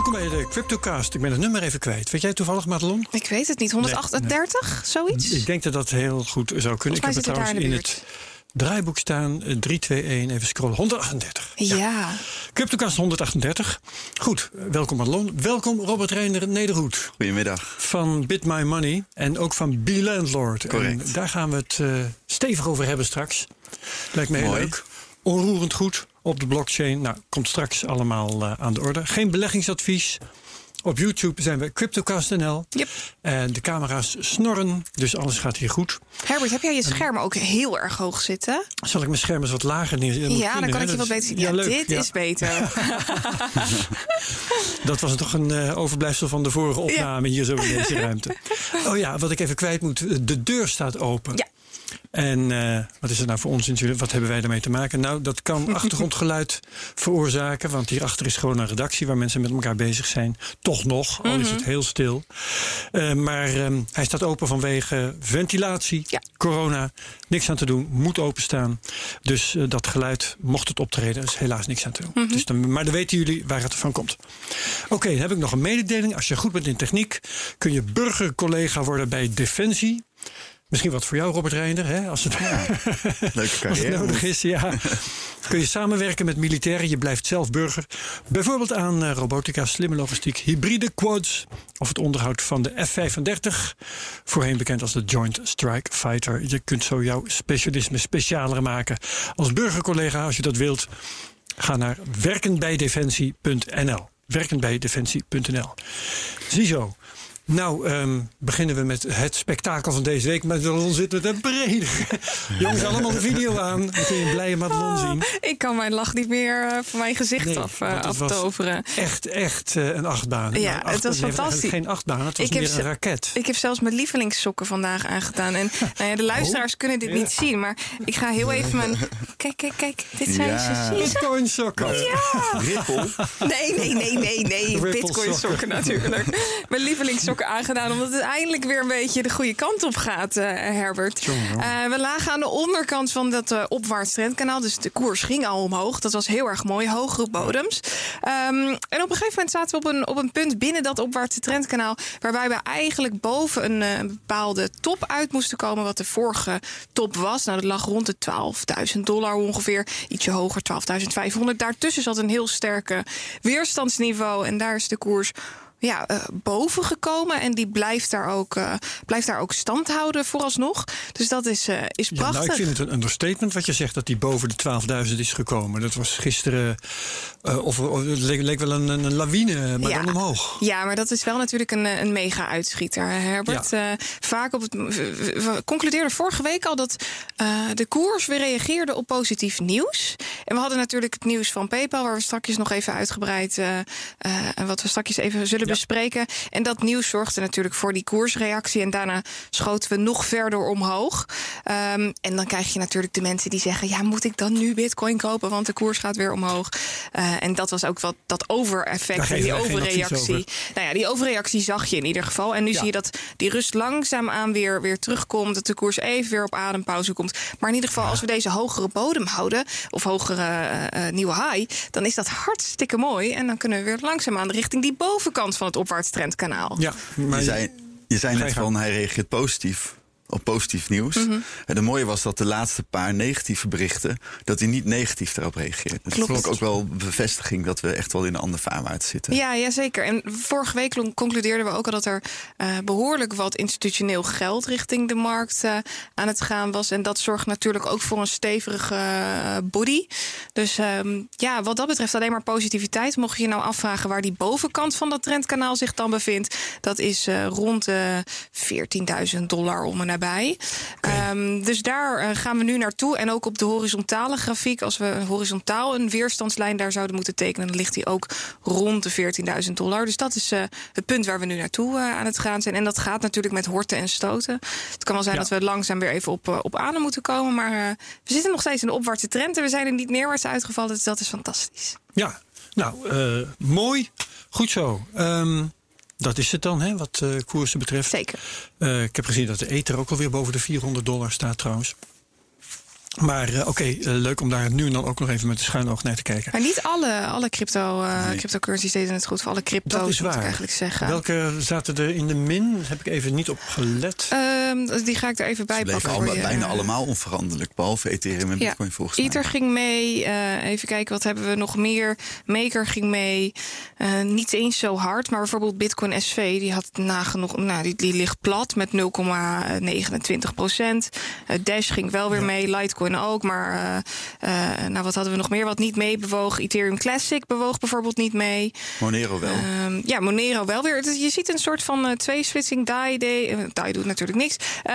Welkom bij de CryptoCast. Ik ben het nummer even kwijt. Weet jij toevallig, Madelon? Ik weet het niet. 138, zoiets? Ik denk dat dat heel goed zou kunnen. ik heb het trouwens in, in het draaiboek staan. 3, 2, 1, even scrollen. 138. Ja. ja. CryptoCast 138. Goed, welkom Madelon. Welkom Robert Reiner Nederhoed. Goedemiddag. Van Bit My Money en ook van B-Landlord. Correct. En daar gaan we het uh, stevig over hebben straks. Lijkt me heel leuk. Onroerend goed op de blockchain. Nou, komt straks allemaal uh, aan de orde. Geen beleggingsadvies. Op YouTube zijn we CryptoCast.nl. Yep. En de camera's snorren, dus alles gaat hier goed. Herbert, heb jij je scherm ook heel erg hoog zitten? Zal ik mijn scherm eens wat lager neerzetten? Ja, dan kan ik je wat beter zien. Ja, ja leuk, dit ja. is beter. dat was toch een uh, overblijfsel van de vorige opname hier zo in deze ruimte. Oh ja, wat ik even kwijt moet. De deur staat open. Ja. En uh, wat is het nou voor ons natuurlijk? Wat hebben wij daarmee te maken? Nou, dat kan achtergrondgeluid veroorzaken. Want hierachter is gewoon een redactie waar mensen met elkaar bezig zijn. Toch nog, al is het heel stil. Uh, maar um, hij staat open vanwege ventilatie, ja. corona. Niks aan te doen, moet openstaan. Dus uh, dat geluid, mocht het optreden, is helaas niks aan te doen. Mhm. Dus dan, maar dan weten jullie waar het van komt. Oké, okay, dan heb ik nog een mededeling. Als je goed bent in techniek, kun je burgercollega worden bij Defensie. Misschien wat voor jou, Robert Reinder, hè? Als het, ja, leuke als het nodig is. Ja. Kun je samenwerken met militairen, je blijft zelf burger. Bijvoorbeeld aan uh, robotica, slimme logistiek, hybride quads... of het onderhoud van de F-35, voorheen bekend als de Joint Strike Fighter. Je kunt zo jouw specialisme specialer maken. Als burgercollega, als je dat wilt, ga naar werkenbijdefensie.nl. Werkenbijdefensie.nl. Ziezo. Nou, um, beginnen we met het spektakel van deze week. Madelon zit met een brede. Jongens, allemaal de video aan. Dan kun je een blije Madelon zien. Oh, ik kan mijn lach niet meer uh, van mijn gezicht nee, af, uh, aftoveren. Echt, echt uh, een achtbaan. Ja, nou, acht, het was fantastisch. Geen achtbaan, het was ik meer een raket. Ik heb zelfs mijn lievelingssokken vandaag aangedaan. En nou ja, de luisteraars oh, kunnen dit ja. niet zien. Maar ik ga heel even mijn... Kijk, kijk, kijk. Dit zijn ja. ze. Bitcoin sokken. Ja. Ripple? Nee, nee, nee, nee, nee. Bitcoin sokken natuurlijk. Mijn lievelingssokken aangedaan. Omdat het eindelijk weer een beetje de goede kant op gaat, uh, Herbert. Uh, we lagen aan de onderkant van dat uh, opwaarts trendkanaal. Dus de koers ging al omhoog. Dat was heel erg mooi. Hogere bodems. Um, en op een gegeven moment zaten we op een, op een punt binnen dat opwaartse trendkanaal. Waarbij we eigenlijk boven een, een bepaalde top uit moesten komen. Wat de vorige top was. Nou, dat lag rond de 12.000 dollar ongeveer. Ietsje hoger, 12.500. Daartussen zat een heel sterke weerstandsniveau. En daar is de koers ja, uh, boven gekomen. En die blijft daar, ook, uh, blijft daar ook stand houden vooralsnog. Dus dat is, uh, is prachtig. Ja, nou, ik vind het een understatement wat je zegt dat die boven de 12.000 is gekomen. Dat was gisteren, of, of het leek, leek, wel een, een lawine, maar ja. dan omhoog. Ja, maar dat is wel natuurlijk een, een mega uitschieter, Herbert. Ja. vaak op het. We concludeerden vorige week al dat de koers weer reageerde op positief nieuws. En we hadden natuurlijk het nieuws van PayPal, waar we straks nog even uitgebreid. en wat we straks even zullen ja. bespreken. En dat nieuws zorgde natuurlijk voor die koersreactie. En daarna schoten we nog verder omhoog. Um, en dan krijg je natuurlijk de mensen die zeggen: ja, moet ik dan nu Bitcoin kopen? Want de koers gaat weer omhoog. Uh, en dat was ook wat dat over-effect en die overreactie. Over. Nou ja, die overreactie zag je in ieder geval. En nu ja. zie je dat die rust langzaamaan weer, weer terugkomt. Dat de koers even weer op adempauze komt. Maar in ieder geval, ja. als we deze hogere bodem houden, of hogere uh, nieuwe high, dan is dat hartstikke mooi. En dan kunnen we weer langzaamaan richting die bovenkant van het opwaarts trendkanaal. Ja, maar je zei, je zei net van hij reageert positief op positief nieuws. Mhm. Mm -hmm. En de mooie was dat de laatste paar negatieve berichten... dat hij niet negatief daarop reageert. Dus dat vond ik ook wel bevestiging... dat we echt wel in een ander vaarwaarts zitten. Ja, ja, zeker. En vorige week concludeerden we ook al... dat er uh, behoorlijk wat institutioneel geld richting de markt uh, aan het gaan was. En dat zorgt natuurlijk ook voor een stevige uh, body. Dus um, ja, wat dat betreft alleen maar positiviteit. Mocht je je nou afvragen waar die bovenkant van dat trendkanaal zich dan bevindt... dat is rond de 14.000 dollar om en Okay. Um, dus daar uh, gaan we nu naartoe. En ook op de horizontale grafiek, als we horizontaal een weerstandslijn daar zouden moeten tekenen, dan ligt die ook rond de 14.000 dollar. Dus dat is uh, het punt waar we nu naartoe uh, aan het gaan zijn. En dat gaat natuurlijk met horten en stoten. Het kan wel zijn ja. dat we langzaam weer even op, op adem moeten komen. Maar we zitten nog steeds in de opwaartse trend en we zijn er niet neerwaarts uitgevallen. Dus dat is fantastisch. Ja, nou, mooi. Goed zo. Um... Dat is het dan, hè, wat uh, koersen betreft. Zeker. Uh, ik heb gezien dat de ether ook alweer boven de 400 dollar staat trouwens. Maar uh, oké, okay, uh, leuk om daar nu en dan ook nog even met de schuin oog naar te kijken. Maar niet alle, alle crypto, uh, nee. cryptocurrencies deden het goed. Voor alle crypto's dat is waar. moet ik eigenlijk zeggen. Welke zaten er in de min? Daar heb ik even niet op gelet. Uh, die ga ik er even bij Ze pakken. allemaal, voor je. bijna allemaal onveranderlijk. Behalve Ethereum en Ja. Bitcoin volgens mij. Ether ging mee. eh, even kijken, wat hebben we nog meer? Maker ging mee. Eh, niet eens zo hard, maar bijvoorbeeld Bitcoin SV, die had nagenoeg, nou, die, die ligt plat met 0,29 procent. Eh, Dash ging wel weer mee, Litecoin ook, maar eh, eh, nou, wat hadden we nog meer wat niet mee bewoog? Ethereum Classic bewoog bijvoorbeeld niet mee. Monero wel. Ehm, ja, Monero wel weer. Je ziet een soort van eh tweesplitsing. DAI, DAI, doet natuurlijk niks. Eh,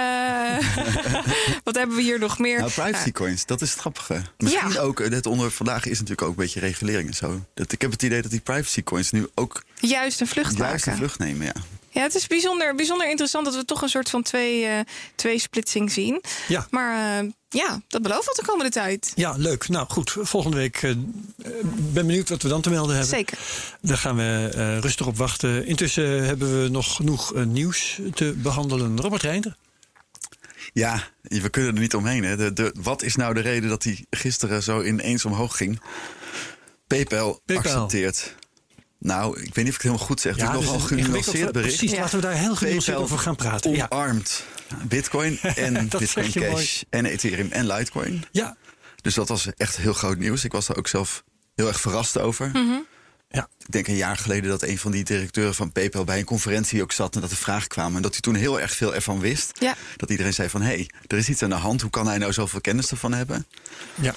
wat hebben we hier nog meer? nou, privacy coins, dat is het grappige. Misschien Ja. ook, het onderwerp vandaag is natuurlijk ook een beetje regulering en zo. Dat, ik heb het idee dat die privacy coins nu ook juist een vlucht juist maken. een vlucht nemen. Ja. Ja, het is bijzonder, bijzonder interessant dat we toch een soort van twee, eh tweesplitsing zien. Ja. Maar eh, ja, dat belooft wat de komende tijd. Ja, leuk. Nou goed, volgende week eh, ben benieuwd wat we dan te melden hebben. Zeker. Daar gaan we eh, rustig op wachten. Intussen hebben we nog genoeg eh, nieuws te behandelen. Robert Reinder. Ja, we kunnen er niet omheen. Hè. De, de, wat is nou de reden dat hij gisteren zo ineens omhoog ging? PayPal, PayPal. accepteert. Nou, ik weet niet of ik het helemaal goed zeg. Het is dus nogal een ingewikkeld genuanceerd bericht. Precies, Ja. laten we daar heel genuanceerd over gaan praten. Ja. Bitcoin en Bitcoin Cash en Ethereum en Litecoin. ja, Dus dat was echt heel groot nieuws. Ik was daar ook zelf heel erg verrast over. ja. Ik denk een jaar geleden dat een van die directeuren van PayPal bij een conferentie ook zat en dat er vragen kwamen. En dat hij toen heel erg veel ervan wist. Ja. Dat iedereen zei van hé, hey, er is iets aan de hand. Hoe kan hij nou zoveel kennis ervan hebben? ja.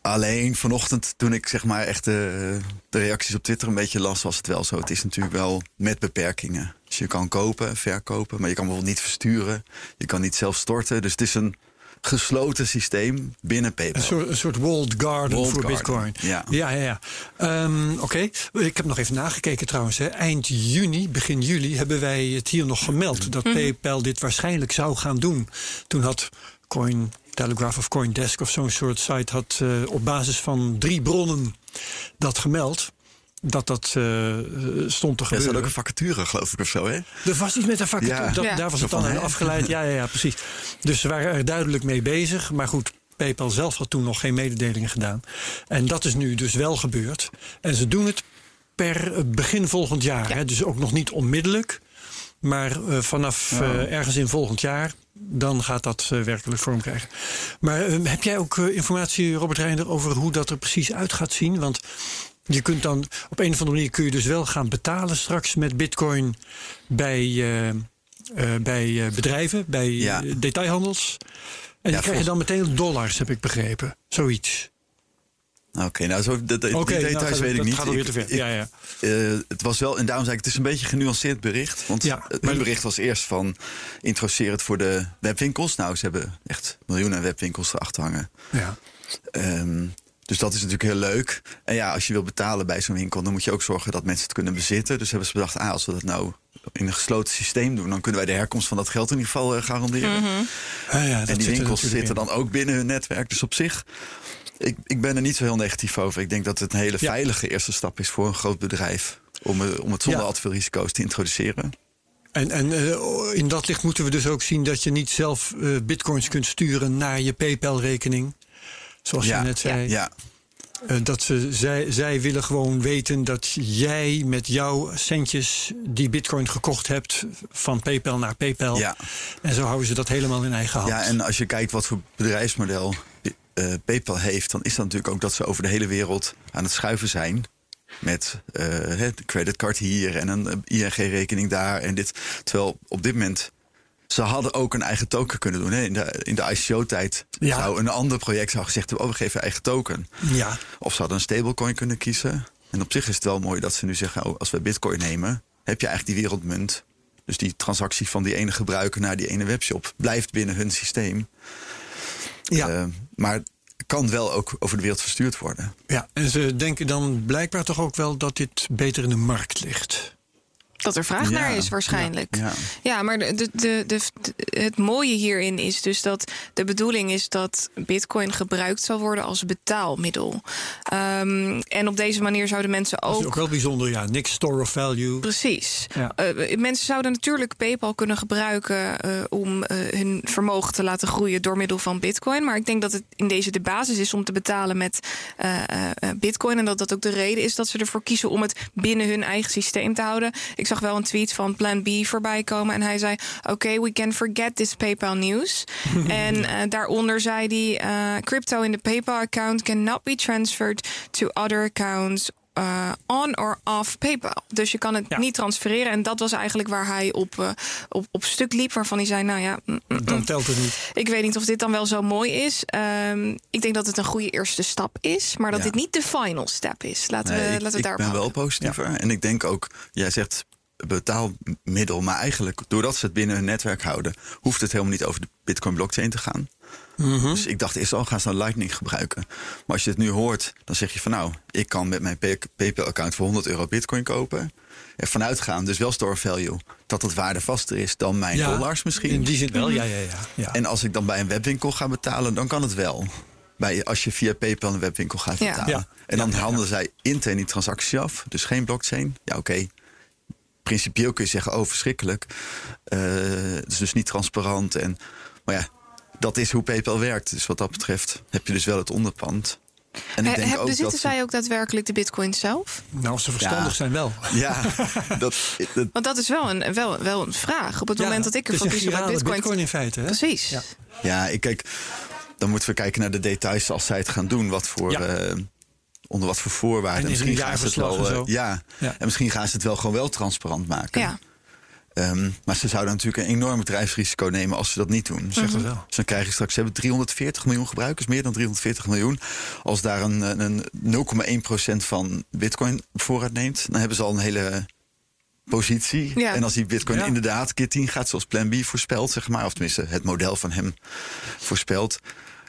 Alleen vanochtend, toen ik zeg maar echt de, de reacties op Twitter een beetje las, was het wel zo. Het is natuurlijk wel met beperkingen. Dus je kan kopen, verkopen, maar je kan bijvoorbeeld niet versturen. Je kan niet zelf storten. Dus het is een gesloten systeem binnen PayPal. Een soort, een soort walled garden Walled voor garden, Bitcoin. ja. ja, ja. ja. Ehm, Oké, ik heb nog even nagekeken trouwens. Hè. Eind juni, begin juli, hebben wij het hier nog gemeld dat PayPal dit waarschijnlijk zou gaan doen. Toen had Coin Telegraph of CoinDesk of zo'n soort site had eh, op basis van drie bronnen dat gemeld. Dat dat eh, stond te Er gebeuren. staat ook een vacature, geloof ik, of zo, hè? Er was iets met een vacature. Ja. Dat, Ja. Daar was Zo het dan aan afgeleid. Ja, ja, ja, precies. Dus ze waren er duidelijk mee bezig. Maar goed, PayPal zelf had toen nog geen mededelingen gedaan. En dat is nu dus wel gebeurd. En ze doen het per eh, begin volgend jaar. Ja. Hè? Dus ook nog niet onmiddellijk. Maar eh, vanaf Ja. eh, ergens in volgend jaar, dan gaat dat eh, werkelijk vorm krijgen. Maar eh, heb jij ook eh, informatie, Robert Reinder, over hoe dat er precies uit gaat zien? Want je kunt dan op een of andere manier kun je dus wel gaan betalen straks met bitcoin bij, eh, eh, bij eh, bedrijven, bij Ja. detailhandels. En die krijg je dan meteen dollars, heb ik begrepen. Zoiets. Oké, nou, zo, de, de- die nou, details dat- weet ik dat niet. gaat te ver. ik- Ja, ja. het was wel, en daarom zei ik, het is een beetje een genuanceerd bericht. Want Ja, maar- hun bericht was eerst van, introduceer het voor de webwinkels. Nou, ze hebben echt miljoenen webwinkels erachter hangen. Ja. Ehm, dus dat is natuurlijk heel leuk. En ja, als je wil betalen bij zo'n winkel, dan moet je ook zorgen dat mensen het kunnen bezitten. Dus hebben ze bedacht, ah, als we dat nou in een gesloten systeem doen, dan kunnen wij de herkomst van dat geld in ieder geval eh, garanderen. Ah, ja, dat en die zit winkels zitten in. dan ook binnen hun netwerk. Dus op zich, ik, ik ben er niet zo heel negatief over. Ik denk dat het een hele Ja. veilige eerste stap is voor een groot bedrijf. Om, eh, om het zonder Ja. al te veel risico's te introduceren. En, en eh, in dat licht moeten we dus ook zien dat je niet zelf eh, bitcoins kunt sturen naar je PayPal-rekening. Zoals ja, je net zei. Ja, Eh, dat ze, zij, zij willen gewoon weten dat jij met jouw centjes die bitcoin gekocht hebt van PayPal naar PayPal. Ja. En zo houden ze dat helemaal in eigen hand. ja, en als je kijkt wat voor bedrijfsmodel eh, PayPal heeft, dan is dat natuurlijk ook dat ze over de hele wereld aan het schuiven zijn. Met het creditcard hier en een ING-rekening daar en dit. Terwijl op dit moment. Ze hadden ook een eigen token kunnen doen. Hè. In de, in de ICO-tijd Ja. zou een ander project zou gezegd hebben: oh, we geven eigen token. ja. Of ze hadden een stablecoin kunnen kiezen. En op zich is het wel mooi dat ze nu zeggen: oh, als we Bitcoin nemen, heb je eigenlijk die wereldmunt. Dus die transactie van die ene gebruiker naar die ene webshop blijft binnen hun systeem. Ja. Eh, maar kan wel ook over de wereld verstuurd worden. ja, en ze denken dan blijkbaar toch ook wel dat dit beter in de markt ligt. Dat er vraag naar is waarschijnlijk. Ja, ja. maar de, de, de, het mooie hierin is dus dat de bedoeling is dat Bitcoin gebruikt zal worden als betaalmiddel. Um, en op deze manier zouden mensen ook. Dat is ook wel bijzonder, ja. Niks store of value. Precies. Uh, mensen zouden natuurlijk PayPal kunnen gebruiken uh, om uh, hun vermogen te laten groeien door middel van Bitcoin. Maar ik denk dat het in deze de basis is om te betalen met Bitcoin. En dat dat ook de reden is dat ze ervoor kiezen om het binnen hun eigen systeem te houden. Ik zag wel een tweet van Plan B voorbij komen. En hij zei: Oké, okay, we can forget this PayPal news. en uh, daaronder zei hij: uh, Crypto in the PayPal account cannot be transferred to other accounts uh, on or off PayPal. Dus je kan het niet transfereren. En dat was eigenlijk waar hij op, uh, op, op stuk liep. Waarvan hij zei, nou ja... Mm, mm, dan mm. telt het niet. Ik weet niet of dit dan wel zo mooi is. Um, ik denk dat het een goede eerste stap is. Maar dat dit niet de final step is. Laten nee, we, laten we daarop Ik ben wel positiever. Ja. En ik denk ook, jij zegt betaalmiddel. Maar eigenlijk, doordat ze het binnen hun netwerk houden, hoeft het helemaal niet over de Bitcoin blockchain te gaan. Mhm. Dus ik dacht eerst al, gaan ze dan Lightning gebruiken. Maar als je het nu hoort, dan zeg je van nou, ik kan met mijn PayPal-account voor 100 euro Bitcoin kopen. En vanuitgaan, dus wel store value, dat het waardevaster is dan mijn dollars misschien. In die zin wel, ja, ja, ja, ja. En als ik dan bij een webwinkel ga betalen, dan kan het wel. Bij, als je via PayPal een webwinkel gaat betalen. Ja. En dan handelen zij intern die transactie af, dus geen blockchain. Ja, oké principieel kun je zeggen, oh verschrikkelijk. Uh, het is dus niet transparant. En, maar ja, dat is hoe PayPal werkt. Dus wat dat betreft heb je dus wel het onderpand. En ik denk He, ook bezitten dat zij ook daadwerkelijk de bitcoin zelf? Nou, als ze verstandig zijn wel. Ja, dat, dat, Want dat is wel een, wel, wel een vraag. Op het moment dat ik ervoor kies om bitcoin... bitcoin in feite, hè? Precies. Ja. ja, ik kijk... Dan moeten we kijken naar de details als zij het gaan doen. Wat voor... Uh, onder wat voor voorwaarden. misschien gaan ze het wel. Uh, ja. ja. En misschien gaan ze het wel gewoon wel transparant maken. Ja. Um, maar ze zouden natuurlijk een enorm bedrijfsrisico nemen als ze dat niet doen. Zeg mm wel. Dus dan krijg je straks, ze hebben 340 miljoen gebruikers, meer dan 340 miljoen. Als daar een, een 0,1% van bitcoin voorraad neemt, dan hebben ze al een hele positie. Ja. En als die bitcoin ja. inderdaad keer 10 gaat zoals Plan B voorspelt, zeg maar, of tenminste het model van hem voorspelt,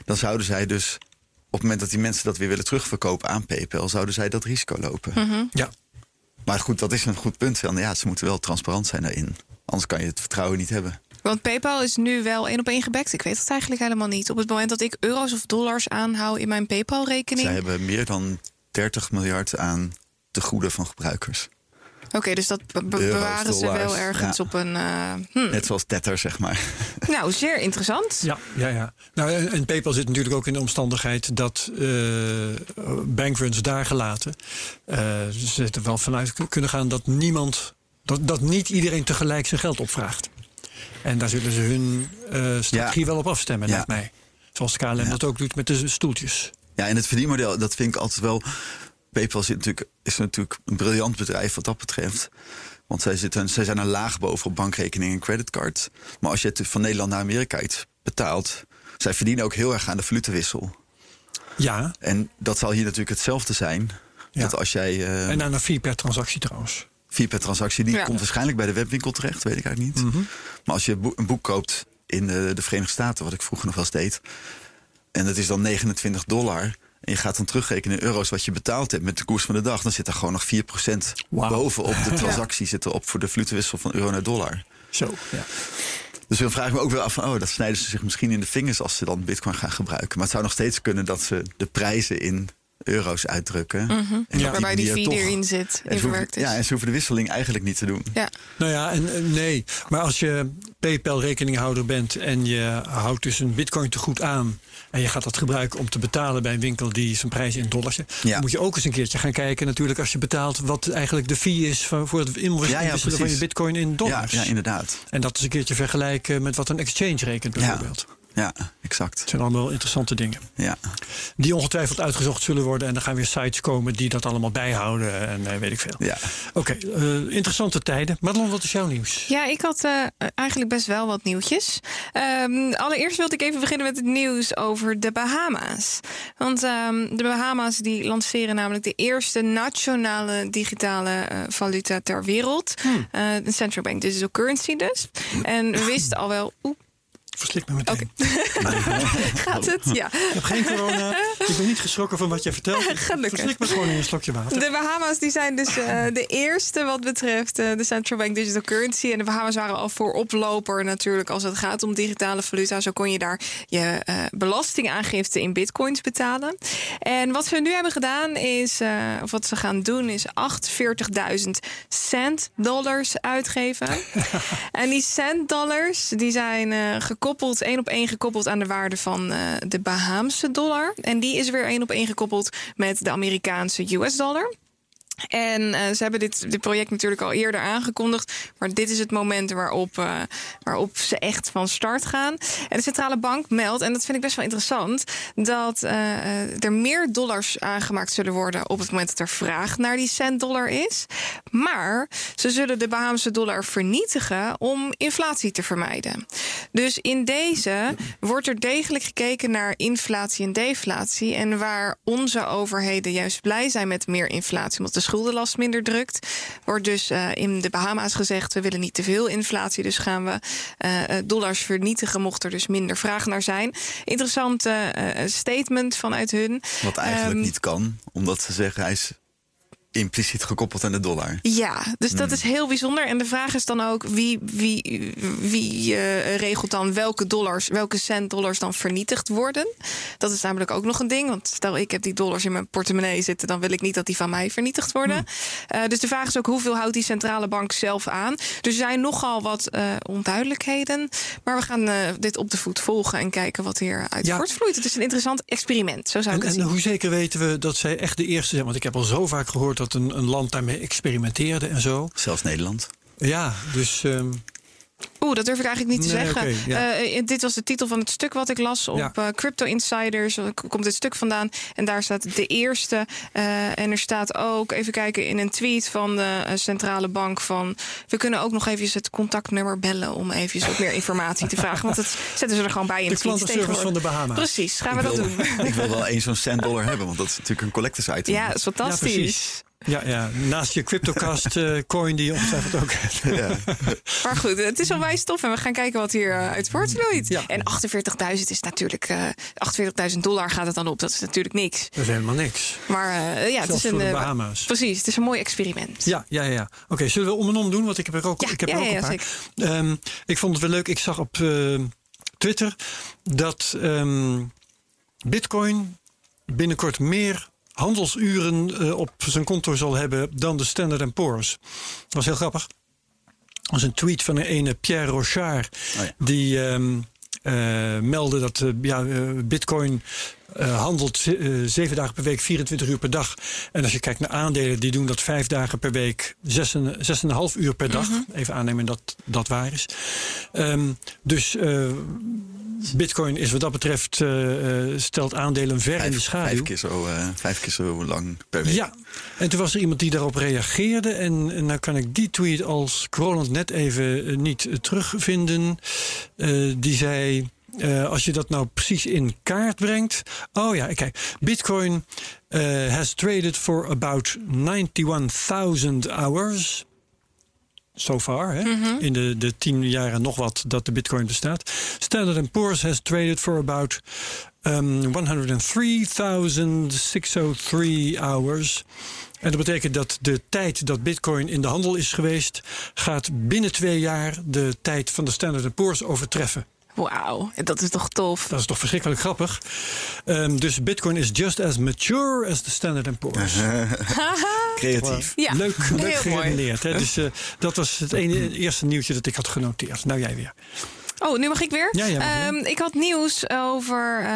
dan zouden zij dus het moment dat die mensen dat weer willen terugverkopen aan PayPal, zouden zij dat risico lopen. Mm -hmm. Ja. Maar goed, dat is een goed punt. Ja, ze moeten wel transparant zijn daarin. Anders kan je het vertrouwen niet hebben. Want PayPal is nu wel één op één gebackt. Ik weet het eigenlijk helemaal niet. Op het moment dat ik euro's of dollars aanhoud in mijn PayPal-rekening. Zij hebben meer dan 30 miljard aan de goede van gebruikers. Oké, dus dat bewaren ze wel ergens op een. Uh, Net zoals Tether, zeg maar. Nou, zeer interessant. Ja, ja, ja. Nou, en PayPal zit natuurlijk ook in de omstandigheid dat uh, bankruns daar gelaten. Uh, ze er wel vanuit kunnen gaan dat niemand, dat, dat niet iedereen tegelijk zijn geld opvraagt. En daar zullen ze hun strategie wel op afstemmen, lijkt mij. Zoals KLM dat ook doet met de stoeltjes. Ja, en het verdienmodel, dat vind ik altijd wel PayPal zit natuurlijk, is natuurlijk een briljant bedrijf wat dat betreft. Want zij, zitten, zij zijn een laag boven op bankrekening en creditcard. Maar als je het van Nederland naar Amerika iets betaalt, zij verdienen ook heel erg aan de valutawissel. Ja. En dat zal hier natuurlijk hetzelfde zijn. Ja. Dat als jij, uh, en aan een fee per transactie trouwens. Fee per transactie, die komt waarschijnlijk bij de webwinkel terecht, weet ik eigenlijk niet. Mm Maar als je een boek koopt in de, de Verenigde Staten, wat ik vroeger nog wel eens deed, en dat is dan 29 dollar en je gaat dan terugrekenen in euro's wat je betaald hebt met de koers van de dag, dan zit er gewoon nog 4% wow. bovenop de transactie zitten op voor de vloedwissel van euro naar dollar. Zo, ja. Dus dan vraag ik me ook wel af van, oh, dat snijden ze zich misschien in de vingers als ze dan bitcoin gaan gebruiken. Maar het zou nog steeds kunnen dat ze de prijzen in euro's uitdrukken. Mm -hmm. ja. Waarbij die fee erin zit, en hoeven, Ja, en ze hoeven de wisseling eigenlijk niet te doen. Ja. Nou ja, en, nee. Maar als je PayPal-rekeninghouder bent en je houdt dus een bitcoin te goed aan en je gaat dat gebruiken om te betalen bij een winkel die zijn prijs in dollars. Dan moet je ook eens een keertje gaan kijken, natuurlijk, als je betaalt, wat eigenlijk de fee is voor het inwisselen ja, van je bitcoin in dollars. Ja, inderdaad. En dat is een keertje vergelijken met wat een exchange rekent, bijvoorbeeld. Ja, exact. Het zijn allemaal interessante dingen. Ja. Die ongetwijfeld uitgezocht zullen worden. En dan gaan weer sites komen die dat allemaal bijhouden. En uh, weet ik veel. Ja. Oké, okay, uh, eh, interessante tijden. Madelon, wat is jouw nieuws? Ja, ik had uh, eigenlijk best wel wat nieuwtjes. Um, allereerst wilde ik even beginnen met het nieuws over de Bahama's. Want um, de Bahama's die lanceren namelijk de eerste nationale digitale valuta ter wereld. Hmm. een central bank digital currency dus. En we wisten al wel... Oep, Verslik me meteen. Gaat het? Ja. Ik heb geen corona. Ik ben niet geschrokken van wat jij vertelt. Gelukkig. Verslik me gewoon in een slokje water. De Bahama's die zijn dus uh, de eerste wat betreft uh, de Central Bank Digital Currency. En de Bahama's waren al voor oploper natuurlijk als het gaat om digitale valuta. Zo kon je daar je uh, belastingaangifte in bitcoins betalen. En wat ze nu hebben gedaan is, of wat ze gaan doen, is 48.000 cent dollars uitgeven. en die cent dollars die zijn gekoppeld, één op één gekoppeld aan de waarde van de Bahaamse dollar. En die is weer één op één gekoppeld met de Amerikaanse US dollar. En uh, ze hebben dit, dit project natuurlijk al eerder aangekondigd. Maar dit is het moment waarop, uh, waarop ze echt van start gaan. En de centrale bank meldt, en dat vind ik best wel interessant, dat uh, er meer dollars aangemaakt zullen worden op het moment dat er vraag naar die cent dollar is. Maar ze zullen de Bahaamse dollar vernietigen om inflatie te vermijden. Dus in deze wordt er degelijk gekeken naar inflatie en deflatie. En waar onze overheden juist blij zijn met meer inflatie, omdat schuldenlast minder drukt. Wordt dus uh, in de Bahama's gezegd: we willen niet te veel inflatie, dus gaan we uh, dollars vernietigen, mocht er dus minder vraag naar zijn. Interessante uh, statement vanuit hun. Wat eigenlijk um, niet kan, omdat ze zeggen hij is impliciet gekoppeld aan de dollar. Ja, dus dat is heel bijzonder. En de vraag is dan ook wie, wie, wie uh, regelt dan welke dollars, welke cent dollars dan vernietigd worden. Dat is namelijk ook nog een ding. Want stel ik heb die dollars in mijn portemonnee zitten, dan wil ik niet dat die van mij vernietigd worden. Hmm. Uh, dus de vraag is ook hoeveel houdt die centrale bank zelf aan. Er zijn nogal wat uh, onduidelijkheden. Maar we gaan dit op de voet volgen en kijken wat hier uit ja. voortvloeit. Het is een interessant experiment. Zo zou en, ik het en zien. hoe zeker weten we dat zij echt de eerste zijn? Want ik heb al zo vaak gehoord dat dat een, een land daarmee experimenteerde en zo. Zelfs Nederland. Ja, dus. Um... Oeh, dat durf ik eigenlijk niet te Nee, zeggen. oké, ja. Uh, dit was de titel van het stuk wat ik las op Ja. eh, Crypto Insiders. Komt dit stuk vandaan. En daar staat de eerste. eh, en er staat ook, even kijken, in een tweet van de eh, centrale bank van... we kunnen ook nog even het contactnummer bellen om even wat meer informatie te vragen. Want dat zetten ze er gewoon bij in De de klantenservice van de Bahama's. Precies, gaan we ik, dat wil, doen. ik wil wel eens zo'n cent dollar hebben, want dat is natuurlijk een collectors item. Ja, dat is fantastisch. precies. Ja, ja, naast je CryptoCast eh, coin die je ongetwijfeld ook hebt. Ja. Maar goed, het is al wijs stof en we gaan kijken wat hier uh, uit voortvloeit. Ja. En 48.000 is natuurlijk, uh, 48.000 dollar gaat het dan op. Dat is natuurlijk niks. Dat is helemaal niks. Maar uh, ja, het is voor een. de eh, Bahama's. precies, het is een mooi experiment. Ja, ja, ja. Oké, zullen we om en om doen? Want ik heb er ook, Ja, ik heb er ook ja, een paar. Ehm, ik vond het wel leuk. Ik zag op eh, Twitter dat ehm, Bitcoin binnenkort meer handelsuren eh, op zijn konto zal hebben dan de Standard Poor's. Dat was heel grappig. Dat was een tweet van een ene Pierre Rochard. Oh ja. Die ehm, eh, meldde dat eh, ja, Bitcoin eh, handelt eh, zeven dagen per week, 24 uur per dag. En als je kijkt naar aandelen, die doen dat vijf dagen per week, zes en, zes en een half uur per dag. Even aannemen dat dat waar is. Ehm, dus eh, Bitcoin is wat dat betreft, stelt aandelen ver in de schaduw. vijf, keer zo, eh, vijf keer zo lang per week. Ja, en toen was er iemand die daarop reageerde. En, en nou kan ik die tweet als Roland net even niet terugvinden. Eh, die zei. Eh, als je dat nou precies in kaart brengt. Oh ja, kijk. Bitcoin eh, has traded for about 91.000 hours. So far, hè? in de, de tien jaren nog wat dat de Bitcoin bestaat. Standard Poor's has traded for about um, 103.603 hours. En dat betekent dat de tijd dat Bitcoin in de handel is geweest, gaat binnen twee jaar de tijd van de Standard Poor's overtreffen. Wauw, dat is toch tof. Dat is toch verschrikkelijk grappig. Ehm, dus Bitcoin is just as mature as the Standard Poor's. Creatief. Ja, leuk leuk geredeneerd. Hè? Dus, eh, dat was het ene, eerste nieuwtje dat ik had genoteerd. Nou, jij weer. Oh, nu mag ik weer? Ja, weer. Ehm, ik had nieuws over eh,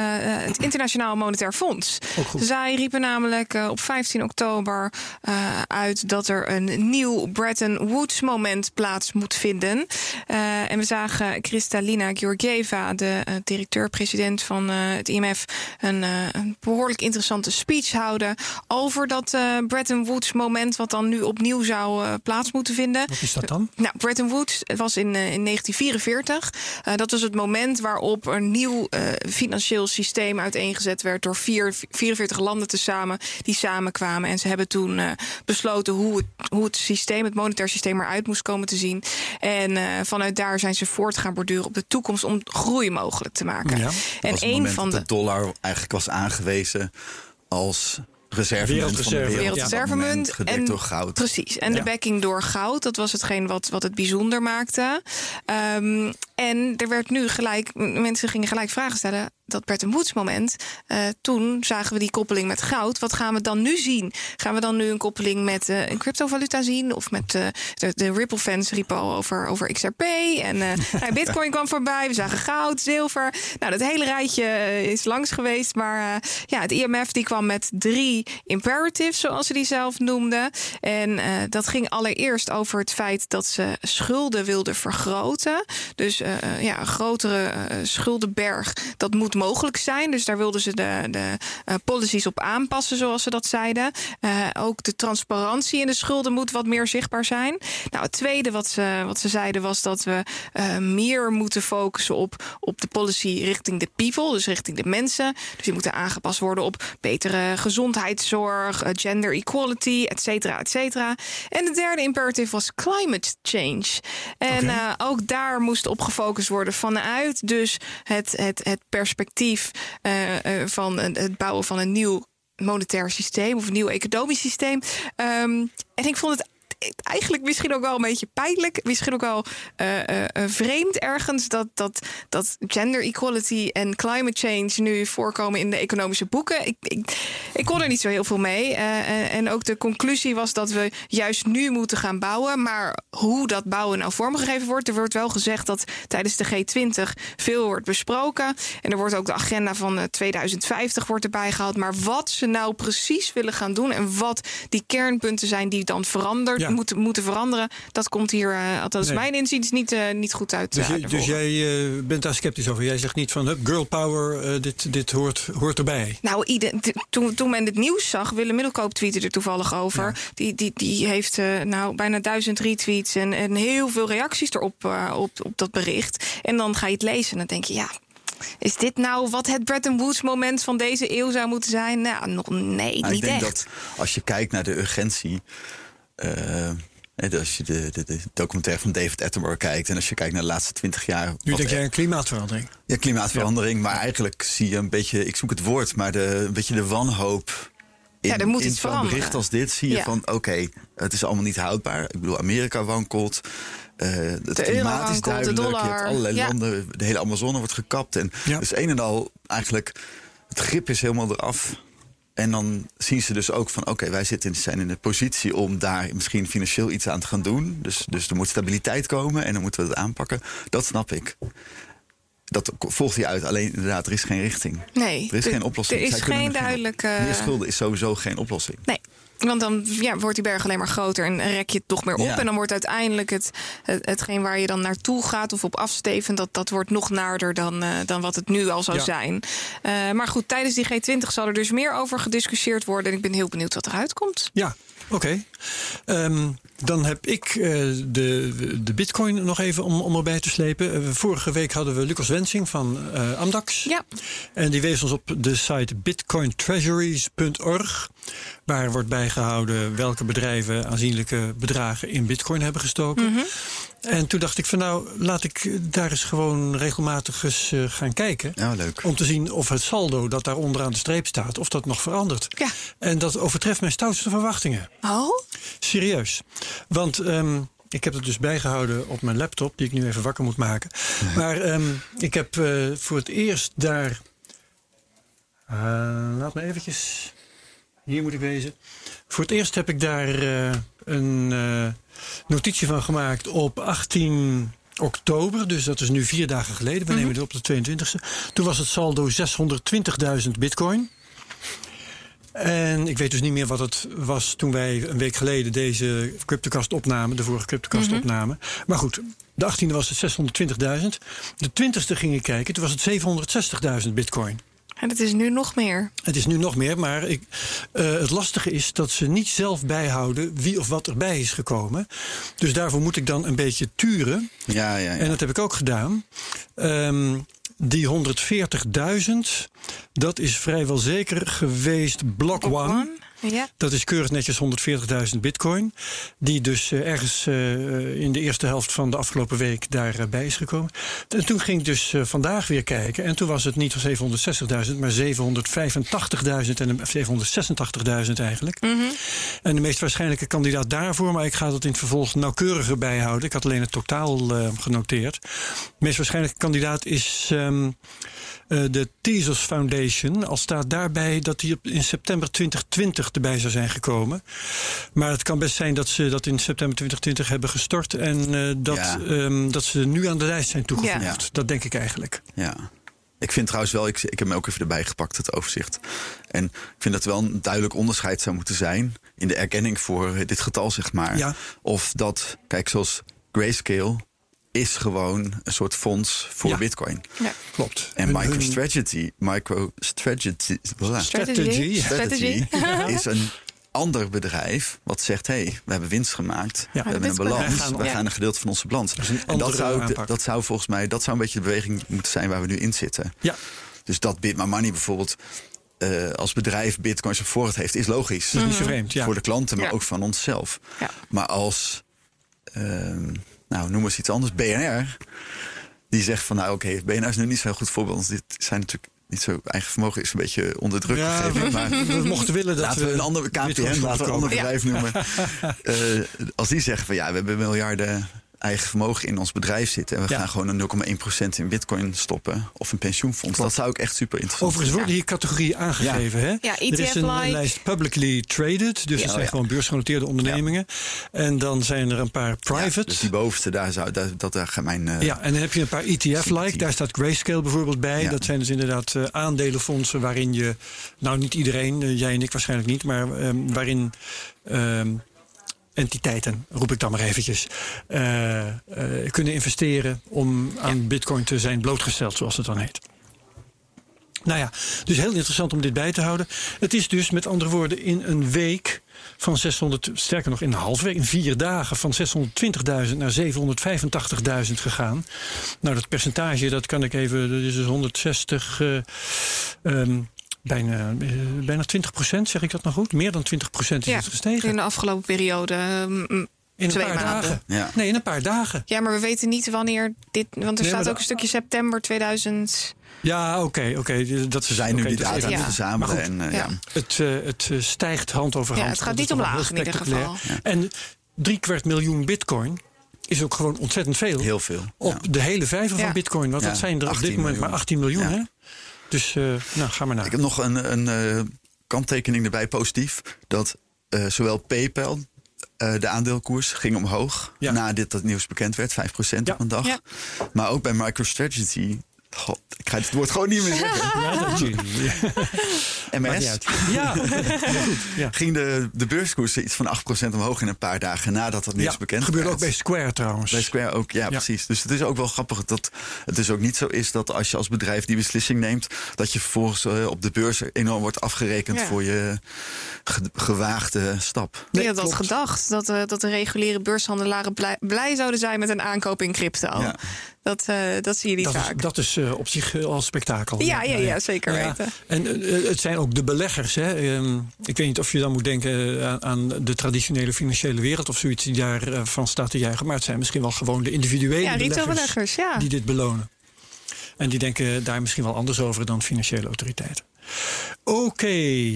het Internationaal Monetair Fonds. Goed. Zij riepen namelijk eh, op 15 oktober eh, uit dat er een nieuw Bretton Woods moment plaats moet vinden. Eh, en we zagen Kristalina Georgieva, de eh, directeur-president van eh, het IMF, een, eh, een behoorlijk interessante speech houden over dat eh, Bretton Woods moment, wat dan nu opnieuw zou eh, plaats moeten vinden. Wat is dat dan? Nou, Bretton Woods was in, eh, in 1944. Dat was het moment waarop een nieuw financieel systeem uiteengezet werd door vier, 44 landen tezamen die samenkwamen. En ze hebben toen besloten hoe het, hoe het systeem, het monetair systeem eruit moest komen te zien. En vanuit daar zijn ze voort gaan borduren op de toekomst om groei mogelijk te maken. Ja, en een van de, de dollar eigenlijk was aangewezen als reservemunt van de wereld. Wereldreservemunt. Gedekt en, door goud. Precies. En de backing door goud, dat was hetgeen wat, wat het bijzonder maakte. Um, en er werd nu gelijk, mensen gingen gelijk vragen stellen dat Bretton Woods moment. Uh, toen zagen we die koppeling met goud. Wat gaan we dan nu zien? Gaan we dan nu een koppeling met uh, een cryptovaluta zien? Of met uh, de, de Ripple fans riepen al over, over XRP. En nou, Bitcoin kwam voorbij. We zagen goud, zilver. Nou, dat hele rijtje is langs geweest. Maar ja, het IMF die kwam met drie imperatives, zoals ze die zelf noemden. En dat ging allereerst over het feit dat ze schulden wilden vergroten. Dus ja, een grotere schuldenberg, dat moet mogelijk zijn. Dus daar wilden ze de, de uh, policies op aanpassen, zoals ze dat zeiden. Uh, ook de transparantie in de schulden moet wat meer zichtbaar zijn. Nou, het tweede wat ze, wat ze zeiden was dat we uh, meer moeten focussen op, op de policy richting de people, dus richting de mensen. Dus die moeten aangepast worden op betere gezondheidszorg, gender equality, et cetera, et cetera. En de derde imperative was climate change. En okay. ook daar moest op gefocust worden vanuit dus het, het, het perspectief perspectief uh, van het bouwen van een nieuw monetair systeem of een nieuw economisch systeem. Um, en ik vond het eigenlijk misschien ook wel een beetje pijnlijk. Misschien ook wel uh, uh, vreemd ergens dat, dat, dat gender equality en climate change nu voorkomen in de economische boeken. Ik, ik, kon er niet zo heel veel mee. En ook de conclusie was dat we juist nu moeten gaan bouwen. Maar hoe dat bouwen nou vormgegeven wordt, er wordt wel gezegd dat tijdens de G20 veel wordt besproken. En er wordt ook de agenda van 2050 wordt erbij gehaald. Maar wat ze nou precies willen gaan doen en wat die kernpunten zijn die dan veranderd moeten, moeten veranderen. Dat komt hier, uh, althans nee. mijn inziens, niet, uh, niet goed uit. Dus, uh, dus jij uh, bent daar sceptisch over? Jij zegt niet van hup, girl power, dit, dit hoort, hoort erbij? Nou, ieder, toen, toen men het nieuws zag, Willem Middelkoop tweette er toevallig over. Ja. Die, die, die heeft nou, bijna duizend retweets en, en heel veel reacties erop op, op dat bericht. En dan ga je het lezen en dan denk je, ja, is dit nou wat het Bretton Woods moment van deze eeuw zou moeten zijn? Nou, nog, nee, nou, niet ik denk echt. Dat als je kijkt naar de urgentie. Uh, als je de, de, de, documentaire van David Attenborough kijkt en als je kijkt naar de laatste twintig jaar. Nu denk jij aan klimaatverandering. Ja, klimaatverandering. Ja. Maar eigenlijk zie je een beetje, ik zoek het woord, maar de, een beetje de wanhoop. In, ja, er moet in iets zo'n bericht als dit zie je ja. van oké, okay, het is allemaal niet houdbaar. Ik bedoel, Amerika wankelt. Uh, het de klimaat is wankelt, duidelijk. De je dollar. hebt allerlei ja. landen. De hele Amazone wordt gekapt. En dus een en al eigenlijk. Het grip is helemaal eraf. En dan zien ze dus ook van, oké, okay, wij zitten, zijn in de positie om daar misschien financieel iets aan te gaan doen. Dus, dus er moet stabiliteit komen en dan moeten we het aanpakken. Dat snap ik. Dat volgt hij uit. Alleen inderdaad, er is geen richting. Nee, er is de, geen oplossing. Er is geen duidelijke. Meer schulden is sowieso geen oplossing. Nee. Want dan ja, wordt die berg alleen maar groter en rek je het toch meer op. Ja. En dan wordt uiteindelijk het, het, hetgeen waar je dan naartoe gaat of op afsteven, dat, dat wordt nog naarder dan, uh, dan wat het nu al zou Ja. zijn. Uh, maar goed, tijdens die G20 zal er dus meer over gediscussieerd worden. En ik ben heel benieuwd wat eruit komt. Ja, oké. Um, dan heb ik uh, de, de bitcoin nog even om, om erbij te slepen. Uh, vorige week hadden we Lucas Wensing van uh, Amdax. Ja. En die wees ons op de site bitcointreasuries.org. Waar wordt bijgehouden welke bedrijven aanzienlijke bedragen in bitcoin hebben gestoken. Mhm. En toen dacht ik van nou, laat ik daar eens gewoon regelmatig eens uh, gaan kijken. Ja, leuk. Om te zien of het saldo dat daar onderaan de streep staat, of dat nog verandert. Ja. En dat overtreft mijn stoutste verwachtingen. Oh? Serieus. Want um, ik heb het dus bijgehouden op mijn laptop, die ik nu even wakker moet maken. Maar um, ik heb uh, voor het eerst daar. Uh, laat me eventjes. Hier moet ik wezen. Voor het eerst heb ik daar uh, een uh, notitie van gemaakt op 18 oktober. Dus dat is nu vier dagen geleden. We Mhm. nemen het op de 22e. Toen was het saldo 620.000 bitcoin. En ik weet dus niet meer wat het was toen wij een week geleden deze CryptoCast opnamen, de vorige CryptoCast Mhm. opnamen. Maar goed, de 18e was het 620.000. De 20e ging ik kijken, toen was het 760.000 bitcoin. En het is nu nog meer. Het is nu nog meer, maar ik, uh, het lastige is dat ze niet zelf bijhouden wie of wat erbij is gekomen. Dus daarvoor moet ik dan een beetje turen. Ja, ja, ja. En dat heb ik ook gedaan. Um, die 140.000, dat is vrijwel zeker geweest Block One. Ja. Dat is keurig netjes 140.000 bitcoin. Die dus uh, ergens uh, in de eerste helft van de afgelopen week daarbij is gekomen. En toen ging ik dus vandaag weer kijken. En toen was het niet 760.000, maar 785.000 en 786.000 eigenlijk. Mm -hmm. En de meest waarschijnlijke kandidaat daarvoor, maar ik ga dat in het vervolg nauwkeuriger bijhouden. Ik had alleen het totaal genoteerd. De meest waarschijnlijke kandidaat is. Um, uh, de Tezos Foundation. Al staat daarbij dat die in september 2020 erbij zou zijn gekomen. Maar het kan best zijn dat ze dat in september 2020 hebben gestort. En uh, dat, ja. um, dat ze nu aan de lijst zijn toegevoegd. Ja. Dat denk ik eigenlijk. Ja. Ik vind trouwens wel, ik, ik heb hem ook even erbij gepakt, het overzicht. En ik vind dat wel een duidelijk onderscheid zou moeten zijn in de erkenning voor dit getal, zeg maar. Ja. Of dat, kijk, zoals Grayscale is gewoon een soort fonds voor Ja. Bitcoin. Ja. Klopt. En MicroStrategy, MicroStrategy. Strategy. Strategy Strategy. is een ander bedrijf wat zegt: hé, hey, we hebben winst gemaakt. Ja. we hebben een Bitcoin. balans. Gaan- we gaan een gedeelte van onze balans. En dat andere zou, aanpak. dat zou volgens mij dat zou een beetje de beweging moeten zijn waar we nu in zitten. Ja. Dus dat Bit My Money bijvoorbeeld eh, als bedrijf Bitcoins op voorraad heeft, is logisch. Dat is niet zo vreemd. Ja. Voor de klanten, maar Ja. ook van onszelf. Ja. Maar als, ehm, nou noem eens iets anders, BNR, die zegt van nou oké, BNR is nu niet zo'n goed voorbeeld. want Dit zijn natuurlijk niet zo, eigen vermogen is een beetje onder druk Ja, gegeven. Maar we mochten willen dat laten we een ander Bitcoin KPN, laten we een ander bedrijf noemen. Eh, als die zeggen van ja, we hebben miljarden eigen vermogen in ons bedrijf zitten. En we Ja. gaan gewoon een 0,1% in bitcoin stoppen. Of een pensioenfonds. Dat zou ik echt super interessant Overigens worden hier categorieën aangegeven. Hè? Ja, er is een ETF-like. lijst publicly traded. Dus Ja, het zijn ja. gewoon beursgenoteerde ondernemingen. En dan zijn er een paar private. Ja, dus die bovenste, daar zou, daar, dat daar gaat mijn... eh, Ja, en dan heb je een paar ETF-like. Daar staat Grayscale bijvoorbeeld bij. Ja. Dat zijn dus inderdaad eh, aandelenfondsen waarin je... Nou, niet iedereen, eh, jij en ik waarschijnlijk niet... maar ehm, waarin ehm, entiteiten, roep ik dan maar eventjes... eh, eh, kunnen investeren om aan bitcoin te zijn blootgesteld, zoals het dan heet. Nou ja, dus heel interessant om dit bij te houden. Het is dus met andere woorden in een week van 600, sterker nog in een half week, in vier dagen van 620.000 naar 785.000 gegaan. Nou, dat percentage, dat kan ik even, dat is dus 160, eh, ehm, bijna, eh, bijna 20 procent, zeg ik dat nog goed? Meer dan 20 procent is Ja, het gestegen. In de afgelopen periode. mm. In een paar maanden. dagen. Ja. Nee, in een paar dagen. Ja, maar we weten niet wanneer dit. Want er Nee, staat ook een stukje september 2000. Ja, oké, oké. dat Ze zijn nu die data aan het Ja. verzamelen. Maar En, eh, Ja. ja. Het, eh, het stijgt hand over Ja, hand. het gaat niet omlaag in ieder geval. En drie kwart miljoen bitcoin is ook gewoon ontzettend veel. Heel veel. Op ja. de hele vijver van Ja. bitcoin. Want Ja, dat zijn er op 18 dit moment miljoen. maar 18 miljoen. Ja. Hè? Dus eh, nou, ga maar naar. Ik heb nog een, een eh, kanttekening erbij, positief. Dat eh, zowel PayPal, eh, de aandeelkoers, ging omhoog. Ja. Na dit dat nieuws bekend werd, 5% Ja. op een dag. Ja. Maar ook bij MicroStrategy. God, ik ga het woord gewoon niet meer zeggen. Ja, dat MS. Ja. Ging de, de beurskoers iets van 8% omhoog in een paar dagen nadat dat nieuws Ja, bekend gebeurde werd. ook bij Square trouwens. Bij Square ook, ja, precies. Dus het is ook wel grappig dat het dus ook niet zo is dat als je als bedrijf die beslissing neemt, dat je vervolgens eh, op de beurs enorm wordt afgerekend Ja. voor je ge- gewaagde stap. Nee, Wie had dat gedacht? Dat, eh, dat de reguliere beurshandelaren blij, blij zouden zijn met een aankoop in crypto. Dat, eh, dat zie je niet Dat is, vaak. dat is eh, op zich al spektakel. Ja, ja, ja, zeker Nou weten. En eh, het zijn ook de beleggers. Hè. Ehm, ik weet niet of je dan moet denken aan, aan de traditionele financiële wereld of zoiets die daarvan van staat te juichen. Maar het zijn misschien wel gewoon de individuele ja, beleggers, retailbeleggers, ja. die dit belonen. En die denken daar misschien wel anders over dan financiële autoriteiten. Oké,